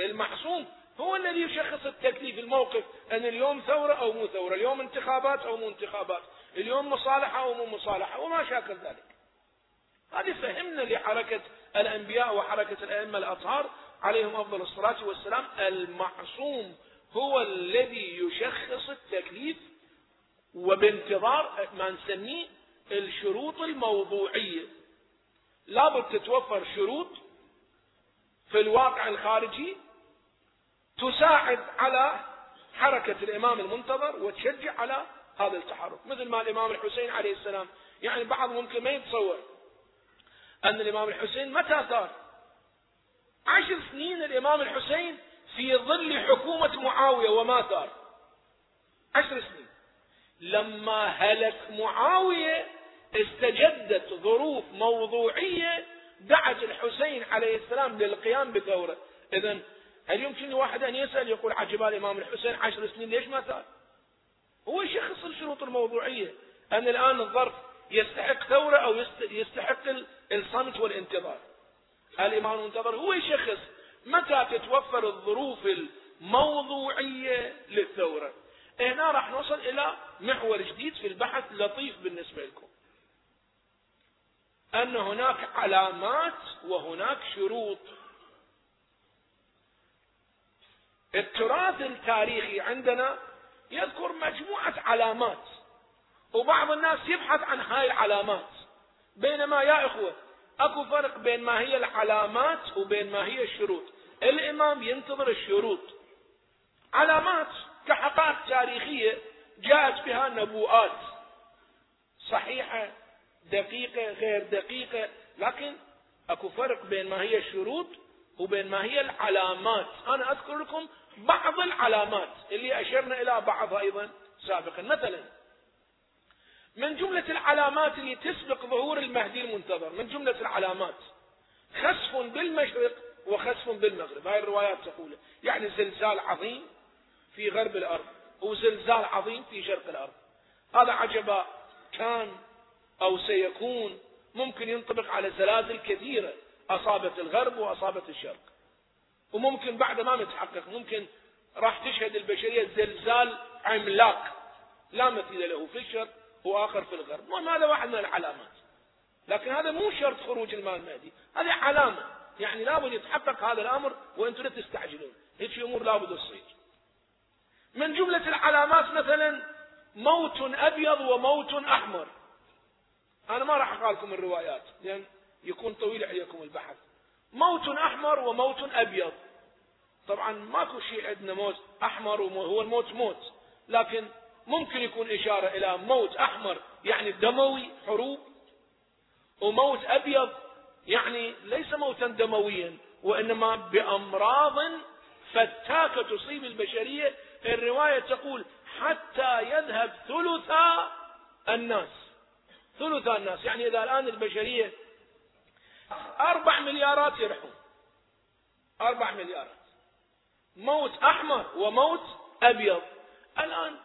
المعصوم هو الذي يشخص التكليف. الموقف أن اليوم ثورة أو مو ثورة. اليوم انتخابات أو مو انتخابات. اليوم مصالحة أو مو مصالحة. وما شاكل ذلك. هذه فهمنا لحركة الأنبياء وحركة الأئمة الأطهار عليهم أفضل الصلاة والسلام. المعصوم هو الذي يشخص التكليف وبانتظار ما نسميه الشروط الموضوعية. لابد تتوفر شروط في الواقع الخارجي تساعد على حركة الإمام المنتظر وتشجع على هذا التحرك. مثل ما الإمام الحسين عليه السلام يعني بعض ممكن ما يتصور أن الإمام الحسين متى ثار عشر سنين الإمام الحسين في ظل حكومة معاوية وما ثار عشر سنين. لما هلك معاوية استجدت ظروف موضوعية دعت الحسين عليه السلام للقيام بثورة. إذا هل يمكن لواحد أن يسأل يقول عجب الإمام الحسين عشر سنين ليش ما ثار هو يشخص الشروط الموضوعية. أن الآن الظرف يستحق ثورة أو يستحق الصمت والانتظار. الإمام المنتظر هو يشخص متى تتوفر الظروف الموضوعية للثورة؟ هنا راح نوصل إلى محور جديد في البحث لطيف بالنسبة لكم. أن هناك علامات وهناك شروط. التراث التاريخي عندنا يذكر مجموعة علامات. وبعض الناس يبحث عن هاي العلامات. بينما يا إخوة أكو فرق بين ما هي العلامات وبين ما هي الشروط. الإمام ينتظر الشروط. علامات كحقائق تاريخية جاءت بها نبوءات. صحيحة دقيقة غير دقيقة. لكن أكو فرق بين ما هي الشروط وبين ما هي العلامات. أنا أذكر لكم بعض العلامات اللي أشرنا إلى بعضها أيضا سابقا. مثلا من جملة العلامات اللي تسبق ظهور المهدي المنتظر من جملة العلامات. خسف بالمشرق وخسف بالمغرب. هاي الروايات تقول يعني زلزال عظيم في غرب الأرض وزلزال عظيم في شرق الأرض. هذا عجبا كان أو سيكون ممكن ينطبق على زلازل كثيرة أصابت الغرب وأصابت الشرق. وممكن بعد ما متحقق ممكن راح تشهد البشرية زلزال عملاق. لا مثيل له في الشرق واخر في الغرب. هذا واحد من العلامات. لكن هذا مو شرط خروج المال المهدي. هذه علامة. يعني لابد يتحقق هذا الأمر وأنتم لا تستعجلون. هيك أمور لابد تصير. من جملة العلامات مثلا موت أبيض وموت أحمر. أنا ما راح أقرأ لكم الروايات لأن يكون طويل عليكم البحث. موت أحمر وموت أبيض. طبعا ماكو شيء عندنا موت أحمر وهو الموت موت. لكن ممكن يكون إشارة إلى موت أحمر يعني دموي حروب وموت أبيض يعني ليس موتا دمويا وإنما بأمراض فتاكة تصيب البشرية. الرواية تقول حتى يذهب ثلث الناس ثلث الناس يعني إذا الآن البشرية أربع مليارات يرحون أربع مليارات موت أحمر وموت أبيض. الآن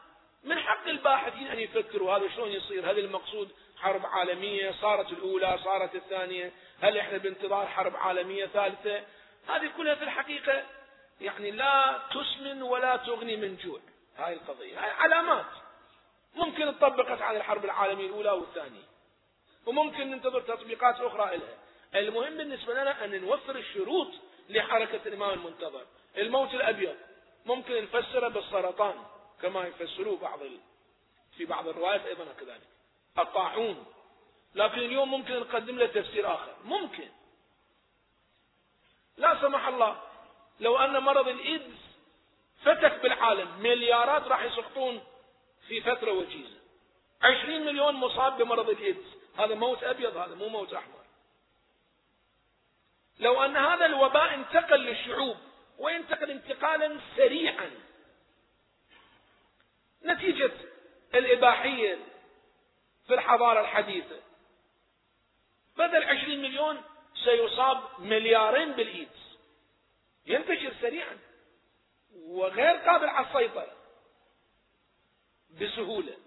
من حق الباحثين أن يفكروا هذا شلون يصير؟ هل المقصود حرب عالمية صارت الأولى صارت الثانية؟ هل إحنا بانتظار حرب عالمية ثالثة؟ هذه كلها في الحقيقة يعني لا تسمن ولا تغني من جوع. هاي القضية هاي علامات. ممكن تطبقت على الحرب العالمية الأولى والثانية. وممكن ننتظر تطبيقات أخرى لها المهم بالنسبة لنا أن نوفر الشروط لحركة الإمام المنتظر. الموت الأبيض ممكن نفسره بالسرطان. كما يفسروه بعض ال... في بعض الروايات أيضا كذلك. الطاعون. لكن اليوم ممكن نقدم له تفسير آخر. ممكن. لا سمح الله. لو أن مرض الإيدز فتك بالعالم. مليارات راح يسقطون في فترة وجيزة. عشرين مليون مصاب بمرض الإيدز. هذا موت أبيض هذا مو موت أحمر. لو أن هذا الوباء انتقل للشعوب وينتقل انتقالا سريعا نتيجة الإباحية في الحضارة الحديثة. بدل عشرين مليون سيصاب مليارين بالإيدز. ينتشر سريعا وغير قابل على السيطرة بسهولة.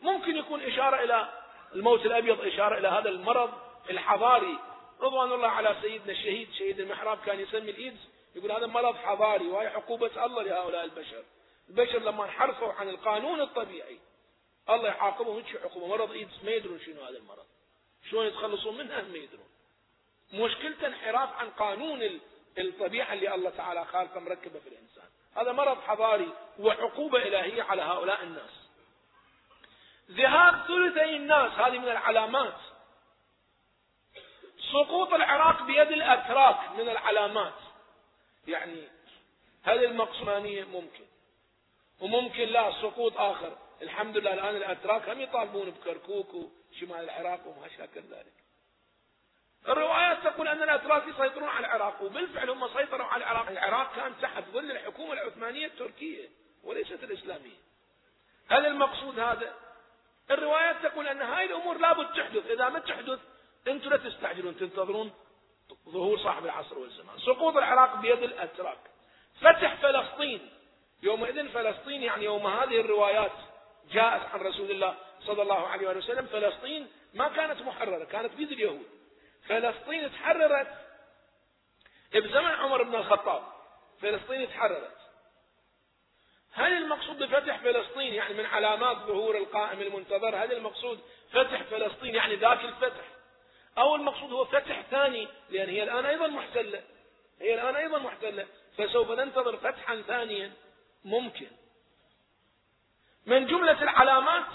ممكن يكون إشارة إلى الموت الأبيض إشارة إلى هذا المرض الحضاري. رضوان الله على سيدنا الشهيد شهيد المحراب كان يسمي الإيدز. يقول هذا مرض حضاري وهي عقوبة الله لهؤلاء البشر. البشر لما انحرفوا عن القانون الطبيعي. الله يعاقبهم هيك عقوبة مرض إيدز ما يدرون شنو هذا المرض. شلون يتخلصون منها ما يدرون. مشكلته انحراف عن قانون الطبيعة اللي الله تعالى خالقه مركبة في الإنسان. هذا مرض حضاري وعقوبة إلهية على هؤلاء الناس. ذهاب ثلثي الناس هذه من العلامات. سقوط العراق بيد الأتراك من العلامات. يعني هل المقصمانية ممكن؟ وممكن لا سقوط آخر. الحمد لله الآن الأتراك هم يطالبون بكركوك وشمال العراق وما شاكل ذلك الروايات تقول أن الأتراك يسيطرون على العراق وبالفعل هم سيطروا على العراق. العراق كان تحت ظل الحكومة العثمانية التركية وليست الإسلامية. هل المقصود هذا؟ الروايات تقول أن هاي الأمور لابد تحدث. إذا ما تحدث أنتم لا تستعجلون تنتظرون ظهور صاحب العصر والزمان. سقوط العراق بيد الأتراك. فتح فلسطين. يومئذ فلسطين يعني يوم هذه الروايات جاءت عن رسول الله صلى الله عليه وسلم فلسطين ما كانت محررة كانت بيد اليهود. فلسطين تحررت بزمن عمر بن الخطاب. فلسطين تحررت. هل المقصود بفتح فلسطين يعني من علامات ظهور القائم المنتظر؟ هل المقصود فتح فلسطين يعني ذاك الفتح؟ أو المقصود هو فتح ثاني لأن هي الآن أيضا محتلة. هي الآن أيضا محتلة. فسوف ننتظر فتحا ثانيا. ممكن. من جملة العلامات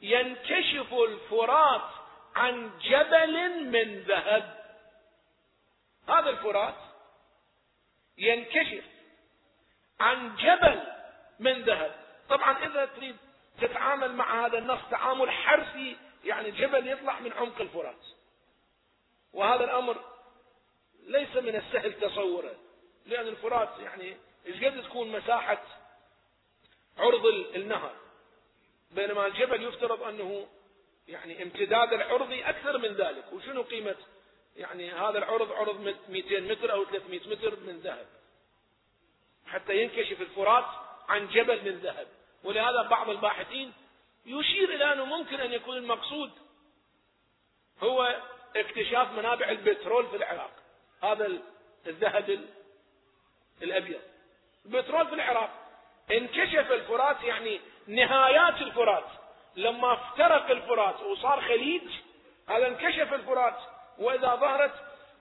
ينكشف الفرات عن جبل من ذهب. هذا الفرات ينكشف عن جبل من ذهب. طبعا إذا تريد تتعامل مع هذا النص تعامل حرفي يعني جبل يطلع من عمق الفرات. وهذا الأمر ليس من السهل تصوره لأن الفرات يعني إيش قد تكون مساحة عرض النهر؟ بينما الجبل يفترض أنه يعني امتداد العرضي أكثر من ذلك وشنو قيمة يعني هذا العرض؟ عرض 200 متر أو 300 متر من ذهب. حتى ينكشف الفرات عن جبل من ذهب. ولهذا بعض الباحثين يشير إلى أنه ممكن أن يكون المقصود هو اكتشاف منابع البترول في العراق هذا الذهب الأبيض. البترول في العراق. انكشف الفرات يعني نهايات الفرات. لما افترق الفرات وصار خليج هذا انكشف الفرات. وإذا ظهرت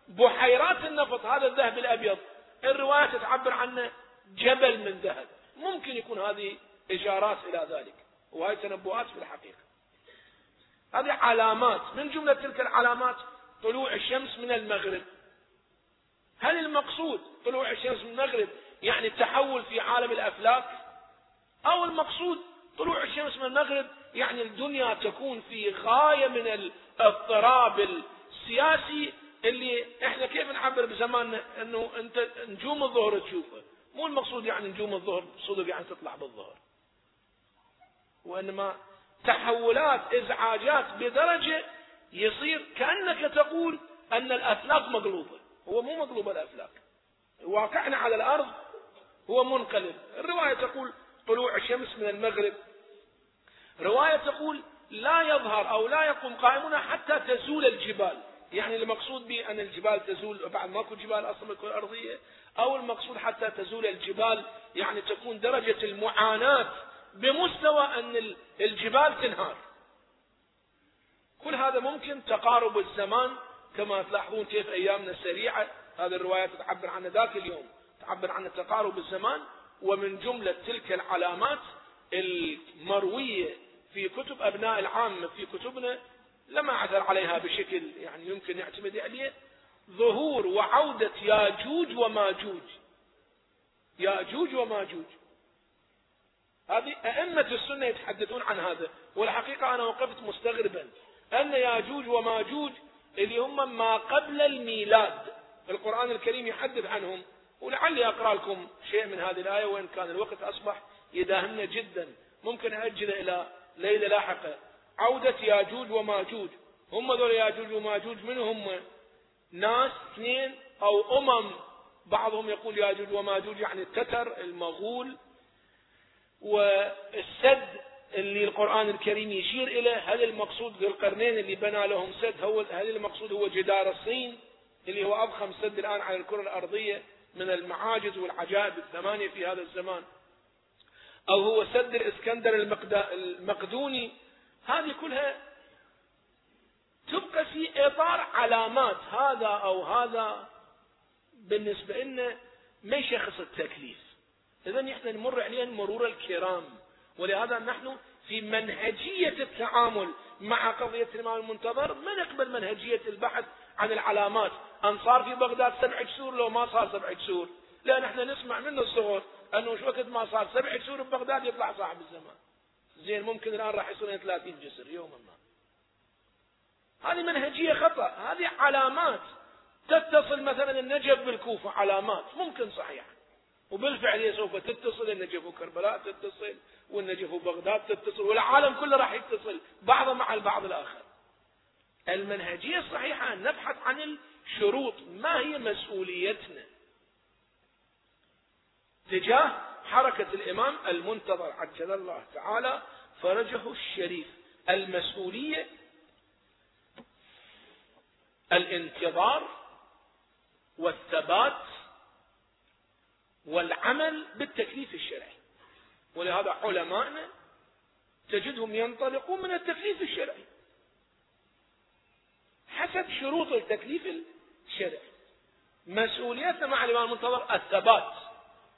بحيرات النفط هذا الذهب الأبيض. الرواية تعبر عنه جبل من ذهب. ممكن يكون هذه إشارات إلى ذلك. وهي تنبؤات في الحقيقة. هذه علامات. من جملة تلك العلامات؟ طلوع الشمس من المغرب. هل المقصود طلوع الشمس من المغرب؟ يعني التحول في عالم الافلاك أو المقصود طلوع الشمس من المغرب يعني الدنيا تكون في غاية من الاضطراب السياسي اللي إحنا كيف نعبر بزماننا إنه أنت نجوم الظهر تشوفه. مو المقصود يعني نجوم الظهر صدق يعني تطلع بالظهر. وإنما تحولات إزعاجات بدرجة يصير كأنك تقول أن الافلاك مقلوبة. هو مو مقلوب الافلاك واقعنا على الأرض هو منقلب. الرواية تقول طلوع الشمس من المغرب. رواية تقول لا يظهر أو لا يقوم قائمنا حتى تزول الجبال. يعني المقصود به أن الجبال تزول بعد ماكو جبال أصلا الكرة الأرضية أو المقصود حتى تزول الجبال يعني تكون درجة المعاناة بمستوى أن الجبال تنهار. كل هذا ممكن تقارب الزمان. كما تلاحظون كيف أيامنا سريعة. هذه الروايات تعبر عن ذاك اليوم. تعبر عن تقارب الزمان ومن جملة تلك العلامات المروية في كتب أبناء العامة في كتبنا لما عثر عليها بشكل يعني يمكن يعتمد عليه ظهور وعودة ياجوج وماجوج. ياجوج وماجوج. هذه أئمة السنة يتحدثون عن هذا والحقيقة أنا وقفت مستغربا. أن ياجوج وماجوج اللي هم ما قبل الميلاد القرآن الكريم يحدث عنهم. ولعلي أقرأ لكم شيء من هذه الآية وإن كان الوقت أصبح يداهمنا جدا. ممكن أجله إلى ليلة لاحقة. عودة ياجوج وماجوج. هم ذول ياجوج وماجوج من هم؟ ناس اثنين أو أمم. بعضهم يقول ياجوج وماجوج يعني التتر المغول. والسد اللي القرآن الكريم يشير إليه هل المقصود ذو القرنين اللي بنى لهم سد؟ هو هل المقصود هو جدار الصين اللي هو أضخم سد الآن على الكرة الأرضية؟ من المعاجز والعجائب الثمانية في هذا الزمان. أو هو سد الإسكندر المقدوني. هذه كلها تبقى في إطار علامات هذا أو هذا بالنسبة لنا ما يشخص التكليف. إذا إحنا نمر عليهم مرور الكرام. ولهذا نحن في منهجية التعامل مع قضية الإمام المنتظر ما نقبل منهجية البحث عن العلامات. أن صار في بغداد سبع كسور لو ما صار سبع كسور. لا نحن نسمع من الصغر أنه وقت ما صار. سبع كسور ببغداد يطلع صاحب الزمان. زين ممكن الآن راح يصير 30 جسر يوما ما. هذه منهجية خطأ. هذه علامات تتصل مثلا النجف بالكوفة علامات ممكن صحيح وبالفعل هي سوف تتصل النجف وكربلاء تتصل والنجف وبغداد تتصل والعالم كله راح يتصل بعضه مع البعض الآخر. المنهجية الصحيحة أن نبحث عن الشروط ما هي مسؤوليتنا؟ تجاه حركة الإمام المنتظر عجل الله تعالى فرجه الشريف. المسؤولية الانتظار والثبات والعمل بالتكليف الشرعي. ولهذا علماءنا تجدهم ينطلقون من التكليف الشرعي. حسب شروط التكليف الشرعي. مسؤوليتنا مع الإمام المنتظر الثبات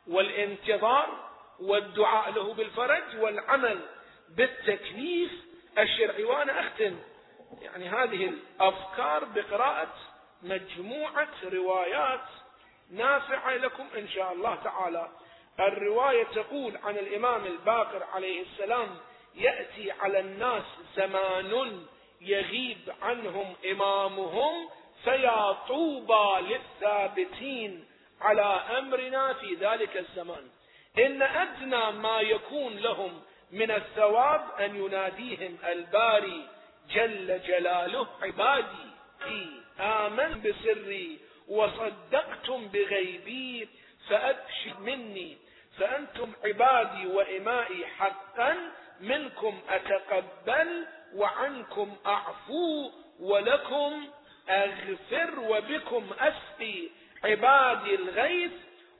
والانتظار والدعاء له بالفرج والعمل بالتكليف الشرعي. وأنا أختم يعني هذه الأفكار بقراءة مجموعة روايات نافعة لكم إن شاء الله تعالى. الرواية تقول عن الإمام الباقر عليه السلام يأتي على الناس زمان يغيب عنهم إمامهم فيا طوبى للثابتين على أمرنا في ذلك الزمان. إن أدنى ما يكون لهم من الثواب أن يناديهم الباري جل جلاله عبادي آمن بسري وصدقتم بغيبي فأبشر مني فأنتم عبادي وإمائي حقا منكم أتقبل وعنكم أعفو ولكم أغفر وبكم أسقي عبادي الغيث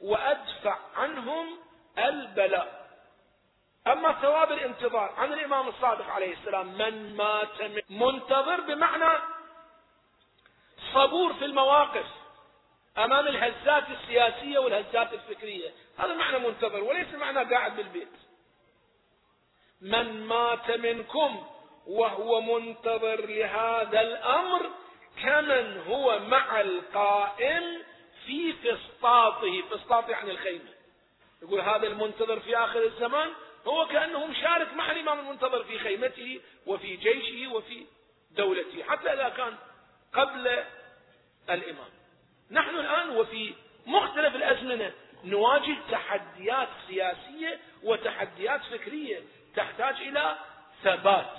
وأدفع عنهم البلاء. أما ثواب الانتظار عن الإمام الصادق عليه السلام من مات منتظر بمعنى صبور في المواقف أمام الهزات السياسية والهزات الفكرية. هذا معنى منتظر وليس معنى قاعد بالبيت. من مات منكم وهو منتظر لهذا الأمر كمن هو مع القائم في فسطاطه فسطاط يعني الخيمة. يقول هذا المنتظر في آخر الزمان هو كأنه مشارك مع الإمام المنتظر في خيمته وفي جيشه وفي دولته حتى إذا كان قبل الإمام. نحن الآن وفي مختلف الأزمنة نواجه تحديات سياسية وتحديات فكرية تحتاج إلى ثبات.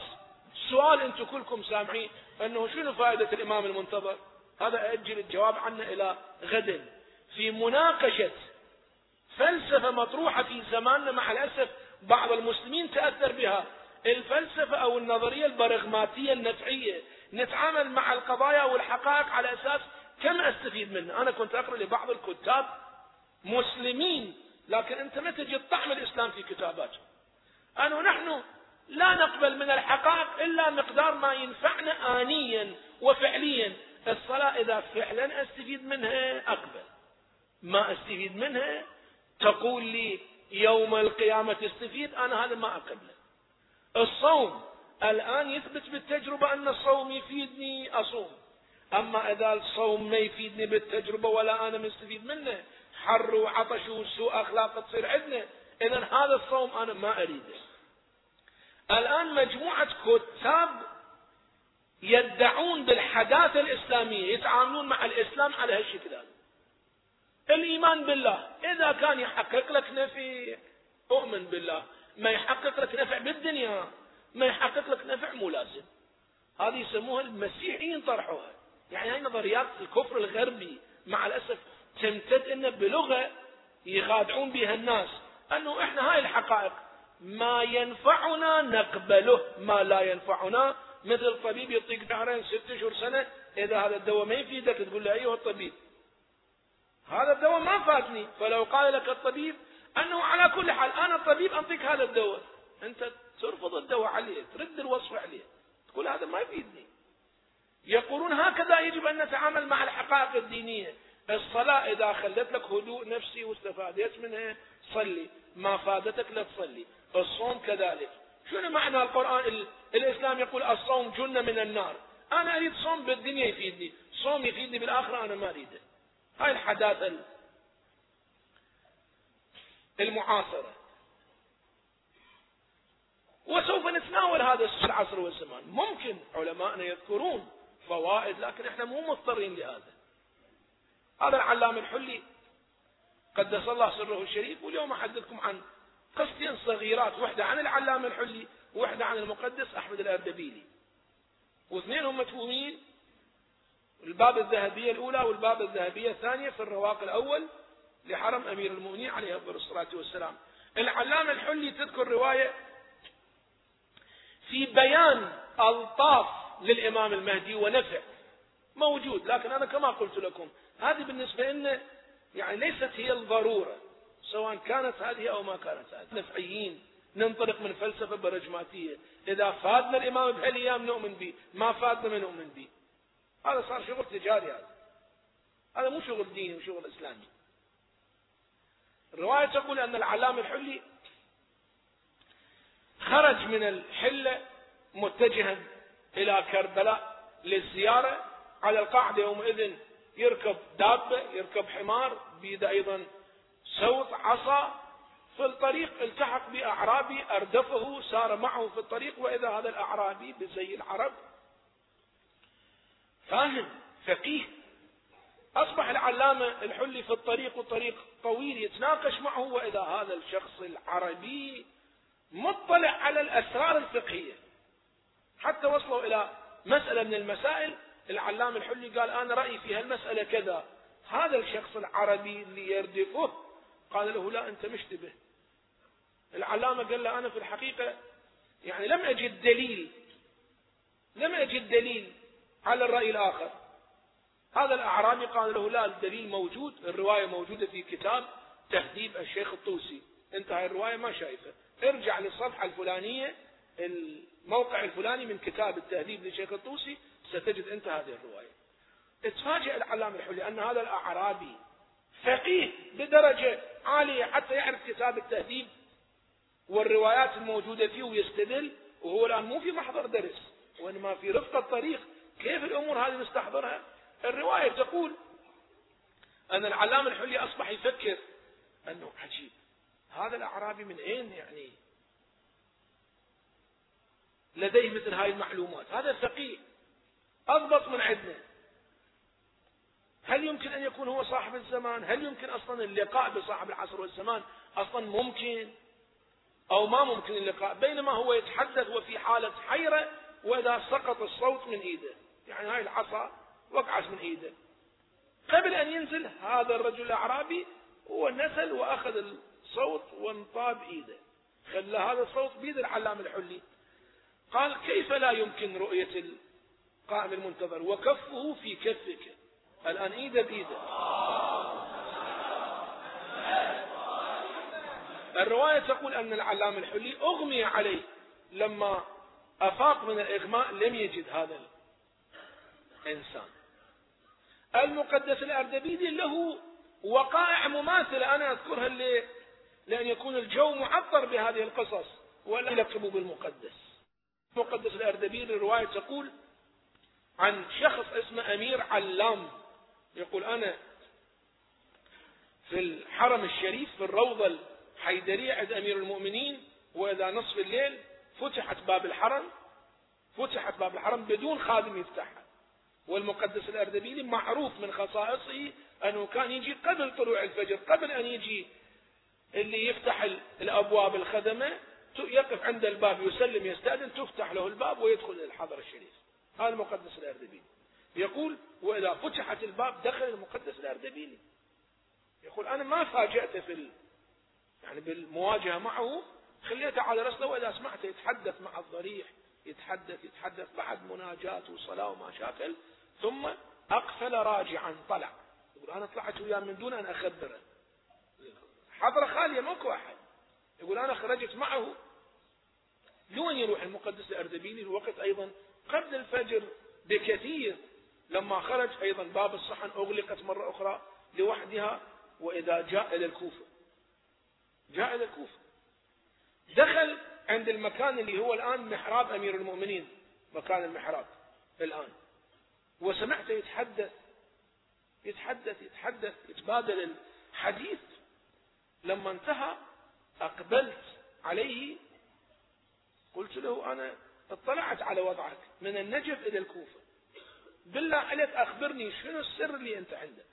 سؤال أنتم كلكم سامعين أنه شنو فائدة الإمام المنتظر؟ هذا أجل الجواب عنه إلى غد. في مناقشة فلسفة مطروحة في زماننا مع الأسف بعض المسلمين تأثر بها. الفلسفة أو النظرية البرغماتية النفعية نتعامل مع القضايا والحقائق على أساس كم أستفيد منه أنا كنت أقرأ لبعض الكتاب مسلمين لكن أنت ما تجد طعم الإسلام في كتاباتهم. أنه نحن لا نقبل من الحقائق إلا مقدار ما ينفعنا آنيا وفعليا. الصلاة إذا فعلا أستفيد منها أقبل. ما أستفيد منها تقول لي يوم القيامة تستفيد أنا هذا ما أقبله. الصوم الآن يثبت بالتجربة أن الصوم يفيدني أصوم. أما إذا الصوم ما يفيدني بالتجربة ولا أنا مستفيد منه حر وعطش وسوء أخلاق تصير عندنا. إذا هذا الصوم أنا ما أريده. الآن مجموعة كتاب يدعون بالحداثة الإسلامية يتعاملون مع الإسلام على هالشكل هذا. الإيمان بالله إذا كان يحقق لك نفي أؤمن بالله. ما يحقق لك نفع بالدنيا ما يحقق لك نفع مو لازم. هذه يسموها المسيحيين طرحوها. يعني هاي نظريات الكفر الغربي مع الأسف تمتد إنه بلغة يخادعون بها الناس. أنه إحنا هاي الحقائق ما ينفعنا نقبله. ما لا ينفعنا. مثل طبيب يعطيك شهرين ست اشهر سنة إذا هذا الدواء ما يفيدك تقول له ايها الطبيب. هذا الدواء ما فاتني فلو قال لك الطبيب أنه على كل حال أنا الطبيب أنطيك هذا الدواء. أنت ترفض الدواء عليه ترد الوصف عليه. تقول هذا ما يفيدني. يقولون هكذا يجب أن نتعامل مع الحقائق الدينية. الصلاة إذا خلت لك هدوء نفسي واستفادت منها صلي. ما فادتك لا تصلي. الصوم كذلك. شنو معنى القرآن؟ الإسلام يقول الصوم جنة من النار. أنا أريد صوم بالدنيا يفيدني. صوم يفيدني بالآخرة أنا ما أريده. هاي الحداثة المعاصرة. وسوف نتناول هذا في العصر والزمان. ممكن علماءنا يذكرون فوائد لكن إحنا مو مضطرين لهذا. هذا العلام الحلي. قدس الله سره الشريف واليوم أحدثكم عن قصتين صغيرات واحدة عن العلام الحلي وواحدة عن المقدس أحمد الأردبيلي. واثنينهم مدفومين الباب الذهبية الأولى والباب الذهبية الثانية في الرواق الأول لحرم أمير المؤمنين عليه الصلاة والسلام. العلامة الحلي تذكر رواية في بيان ألطاف للإمام المهدي ونفع. موجود لكن أنا كما قلت لكم هذه بالنسبة لنا يعني ليست هي الضرورة. سواء كانت هذه أو ما كانت هذه. نفعيين. ننطلق من فلسفة برجماتية. إذا فادنا الإمام بهالأيام نؤمن به ما فادنا ما نؤمن به هذا صار شغل تجاري هذا. هذا مو شغل ديني وشغل إسلامي. الرواية تقول أن العلام الحلي خرج من الحلة متجها إلى كربلاء للزيارة على القاعدة يومئذ يركب دابة يركب حمار بيده أيضا سوط عصا في الطريق التحق بأعرابي أردفه سار معه في الطريق وإذا هذا الأعرابي بزي العرب. فاهم فقيه. أصبح العلامة الحلي في الطريق والطريق طويل يتناقش معه وإذا هذا الشخص العربي مطلع على الأسرار الفقهية. حتى وصلوا إلى مسألة من المسائل العلامة الحلي قال أنا رأيي في هالمسألة كذا. هذا الشخص العربي اللي يردفه قال له لا أنت مشتبه العلامة قال له أنا في الحقيقة يعني لم أجد دليل لم أجد دليل على الرأي الآخر. هذا الأعرابي قال له لا الدليل موجود الرواية موجودة في كتاب تهذيب الشيخ الطوسي. أنت هاي الرواية ما شايفة ارجع للصفحة الفلانية الموقع الفلاني من كتاب التهذيب للشيخ الطوسي ستجد أنت هذه الرواية. اتفاجئ العلامة الحلي أن هذا الأعرابي فقيه بدرجة عالية حتى يعرف كتاب التهذيب والروايات الموجودة فيه ويستدل وهو الآن مو في محضر درس وإنما في رفق الطريق كيف الأمور هذه مستحضرها الرواية تقول أن العلامة الحلي أصبح يفكر أنه عجيب هذا الأعرابي من أين يعني؟ لديه مثل هاي المعلومات هذا فقيه أضبط من عندنا يمكن أن يكون هو صاحب الزمان. هل يمكن أصلا اللقاء بصاحب العصر والزمان؟ أصلا ممكن أو ما ممكن اللقاء بينما هو يتحدث وفي حالة حيرة وإذا سقط الصوت من إيده. يعني هاي العصا وقعت من إيده. قبل أن ينزل هذا الرجل الأعرابي هو نزل وأخذ الصوت وانطاب إيده. خلى هذا الصوت بيد العلام الحلي. قال كيف لا يمكن رؤية القائم المنتظر؟ وكفه في كفك. الآن إيده بإيده الرواية تقول أن العلام الحلي أغمي عليه لما أفاق من الإغماء لم يجد هذا الإنسان. المقدس الأردبيلي له وقائع مماثلة أنا أذكرها ليه؟ لأن يكون الجو معطر بهذه القصص ولا يلقبوا بالمقدس. المقدس الأردبيلي الرواية تقول عن شخص اسمه أمير علام. يقول أنا في الحرم الشريف في الروضة الحيدرية عند أمير المؤمنين وإذا نصف الليل فتحت باب الحرم فتحت باب الحرم بدون خادم يفتحها والمقدس الأردبيلي معروف من خصائصه أنه كان يجي قبل طلوع الفجر قبل أن يجي اللي يفتح الأبواب الخدمة يقف عند الباب يسلم يستأذن تفتح له الباب ويدخل الحضر الشريف. هذا المقدس الأردبيلي. يقول وإذا فتحت الباب دخل المقدس الأردبيلي يقول أنا ما فاجأته في ال... يعني بالمواجهة معه خليته على رسله وإذا سمعته يتحدث مع الضريح يتحدث يتحدث بعد مناجاة وصلاة وما شاكل ثم أقفل راجعا طلع. يقول أنا طلعت وياه من دون أن أخبره. حضرة خالية ماكو أحد. يقول أنا خرجت معه. لوين يروح المقدس الأردبيلي الوقت أيضا قبل الفجر بكثير. لما خرج أيضا باب الصحن أغلقت مرة أخرى لوحدها وإذا جاء إلى الكوفة. جاء إلى الكوفة. دخل عند المكان اللي هو الآن محراب أمير المؤمنين. مكان المحراب الآن. وسمعته يتحدث يتحدث يتحدث يتبادل الحديث. لما انتهى أقبلت عليه قلت له أنا اطلعت على وضعك من النجف إلى الكوفة. بالله عليك أخبرني شنو السر اللي أنت عندك.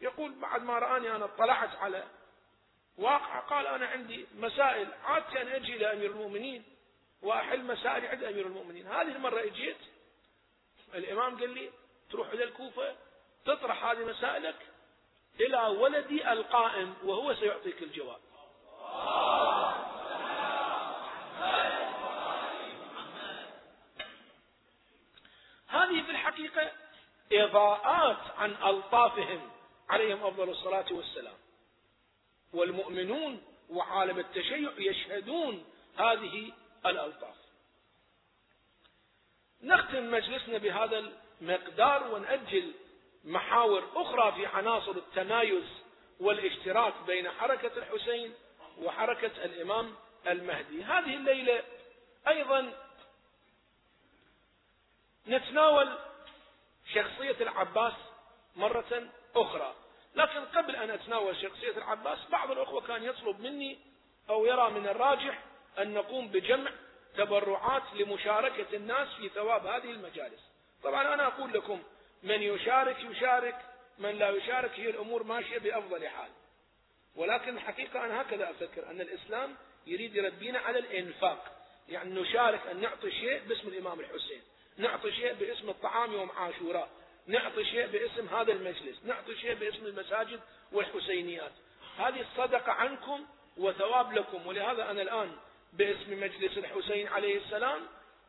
يقول بعد ما رآني أنا اطلعت على واقع قال أنا عندي مسائل عادة أجي إلى أمير المؤمنين وأحل مسائل عند أمير المؤمنين. هذه المرة إجيت الإمام قال لي تروح إلى الكوفة تطرح هذه مسائلك إلى ولدي القائم وهو سيعطيك الجواب. هذه في الحقيقة إضاءات عن ألطافهم عليهم أفضل الصلاة والسلام. والمؤمنون وعالم التشيع يشهدون هذه الألطاف. نختم مجلسنا بهذا المقدار ونأجل محاور أخرى في عناصر التمايز والاشتراك بين حركة الحسين وحركة الإمام المهدي. هذه الليلة أيضا نتناول شخصية العباس مرة أخرى. لكن قبل أن أتناول شخصية العباس بعض الأخوة كان يطلب مني أو يرى من الراجح أن نقوم بجمع تبرعات لمشاركة الناس في ثواب هذه المجالس. طبعا أنا أقول لكم من يشارك يشارك من لا يشارك هي الأمور ماشية بأفضل حال. ولكن الحقيقة أنا هكذا أفكر أن الإسلام يريد يربينا على الإنفاق يعني نشارك أن نعطي شيء باسم الإمام الحسين. نعطي شيء باسم الطعام يوم عاشوراء. نعطي شيء باسم هذا المجلس. نعطي شيء باسم المساجد والحسينيات. هذه الصدقة عنكم وثواب لكم. ولهذا أنا الآن باسم مجلس الحسين عليه السلام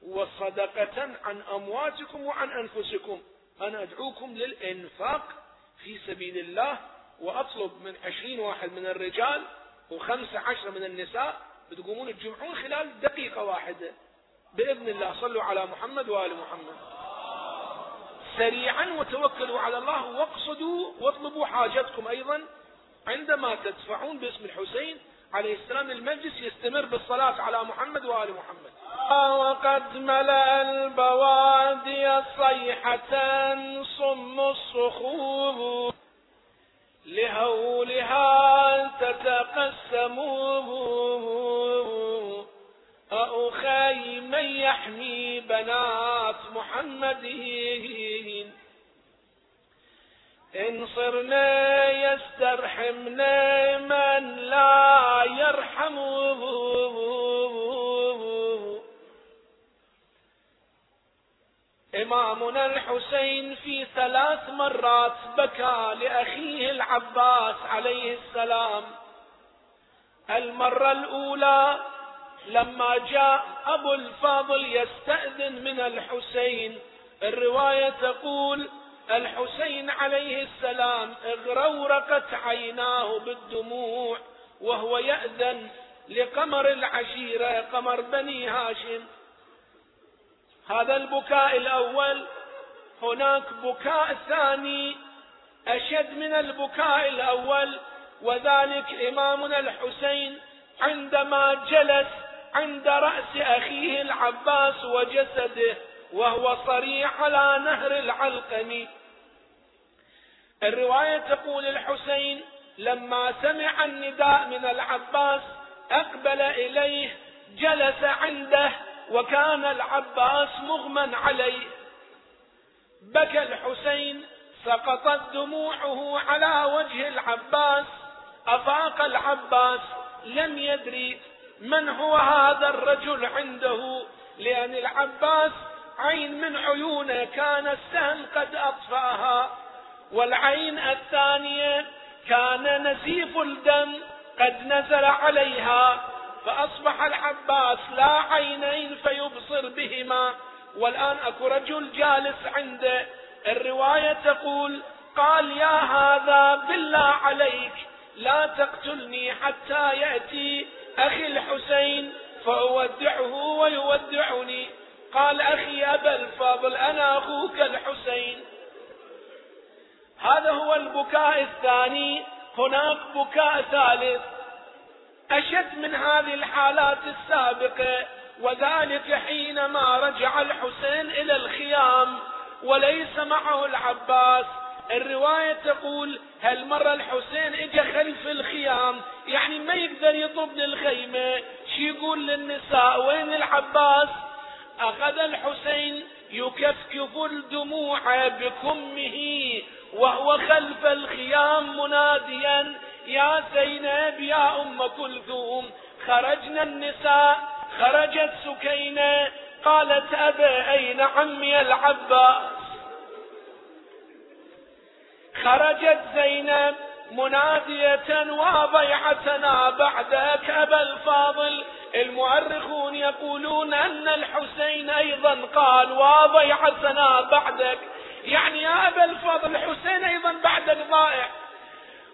وصدقة عن أمواتكم وعن أنفسكم. أنا أدعوكم للإنفاق في سبيل الله وأطلب من عشرين واحد من الرجال وخمسة عشر من النساء. بتقومون تجمعون خلال دقيقة واحدة. بإذن الله صلوا على محمد وآل محمد. سريعا وتوكلوا على الله واقصدوا واطلبوا حاجتكم أيضا عندما تدفعون باسم الحسين عليه السلام المجلس يستمر بالصلاة على محمد وآل محمد. وقد ملأ البوادي صيحة صم الصخور لهولها تتقسموه. أخي من يحمي بنات محمد إن صرنا يسترحمنا من لا يرحمه إمامنا الحسين في ثلاث مرات بكى لأخيه العباس عليه السلام. المرة الأولى لما جاء أبو الفاضل يستأذن من الحسين الرواية تقول الحسين عليه السلام اغرورقت عيناه بالدموع وهو يأذن لقمر العشيرة قمر بني هاشم. هذا البكاء الأول. هناك بكاء ثاني أشد من البكاء الأول وذلك إمامنا الحسين عندما جلس عند رأس أخيه العباس وجسده وهو صريح على نهر العلقم. الرواية تقول الحسين لما سمع النداء من العباس أقبل إليه جلس عنده وكان العباس مغمى عليه. بكى الحسين سقطت دموعه على وجه العباس أفاق العباس لم يدري من هو هذا الرجل عنده؟ لأن العباس عين من عيونه كان السهم قد أطفاها والعين الثانية كان نزيف الدم قد نزل عليها فأصبح العباس لا عينين فيبصر بهما. والآن أكو رجل جالس عنده الرواية تقول قال يا هذا بالله عليك لا تقتلني حتى يأتي أخي الحسين فأودعه ويودعني. قال أخي أبا الفاضل أنا أخوك الحسين. هذا هو البكاء الثاني هناك بكاء ثالث. أشد من هذه الحالات السابقة وذلك حينما رجع الحسين إلى الخيام وليس معه العباس الرواية تقول هالمرة الحسين اجى خلف الخيام؟ يعني ما يقدر يطب للخيمة. شي يقول للنساء؟ وين العباس؟ أخذ الحسين يكفكف الدموع بكمه وهو خلف الخيام مناديا يا زينب يا أم كلثوم خرجنا النساء خرجت سكينة قالت أبا أين عمي العباس؟ خرجت زينب منادية وضيعتنا بعدك أبا الفاضل. المؤرخون يقولون أن الحسين أيضا قال وضيعتنا بعدك. يعني يا أبا الفاضل الحسين أيضا بعدك ضائع.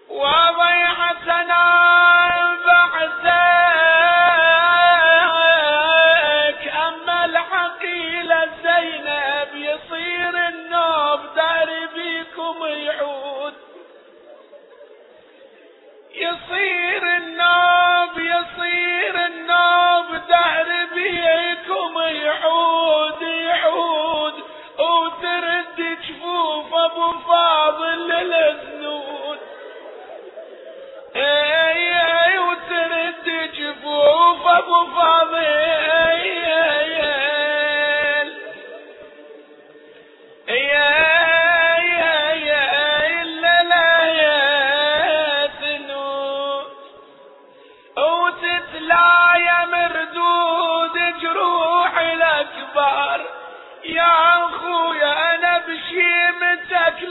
وضيعتنا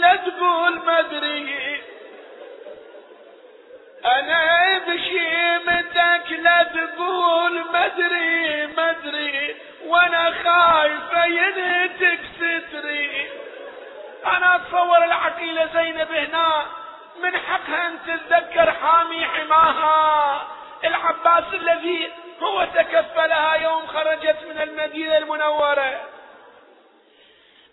لا تقول مدري أنا بشيمتك لا تقول مدري مدري وأنا خايفة ينهتك ستري. أنا أتصور العقيلة زينب هنا من حقها أن تتذكر حامي حماها. العباس الذي هو تكفلها يوم خرجت من المدينة المنورة.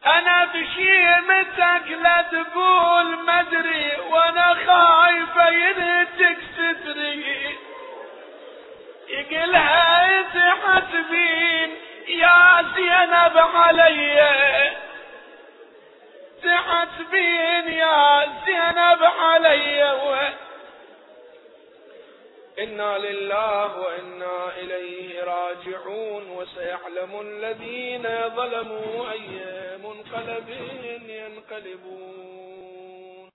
أنا بشيمتك لا تقول مدري وأنا خايفة ينهتك يقلها تحسبين يا زينب علي. تحسبين يا زينب علي. إنا لله وإنا إليه راجعون. وسيعلم الذين ظلموا أي منقلب ينقلبون.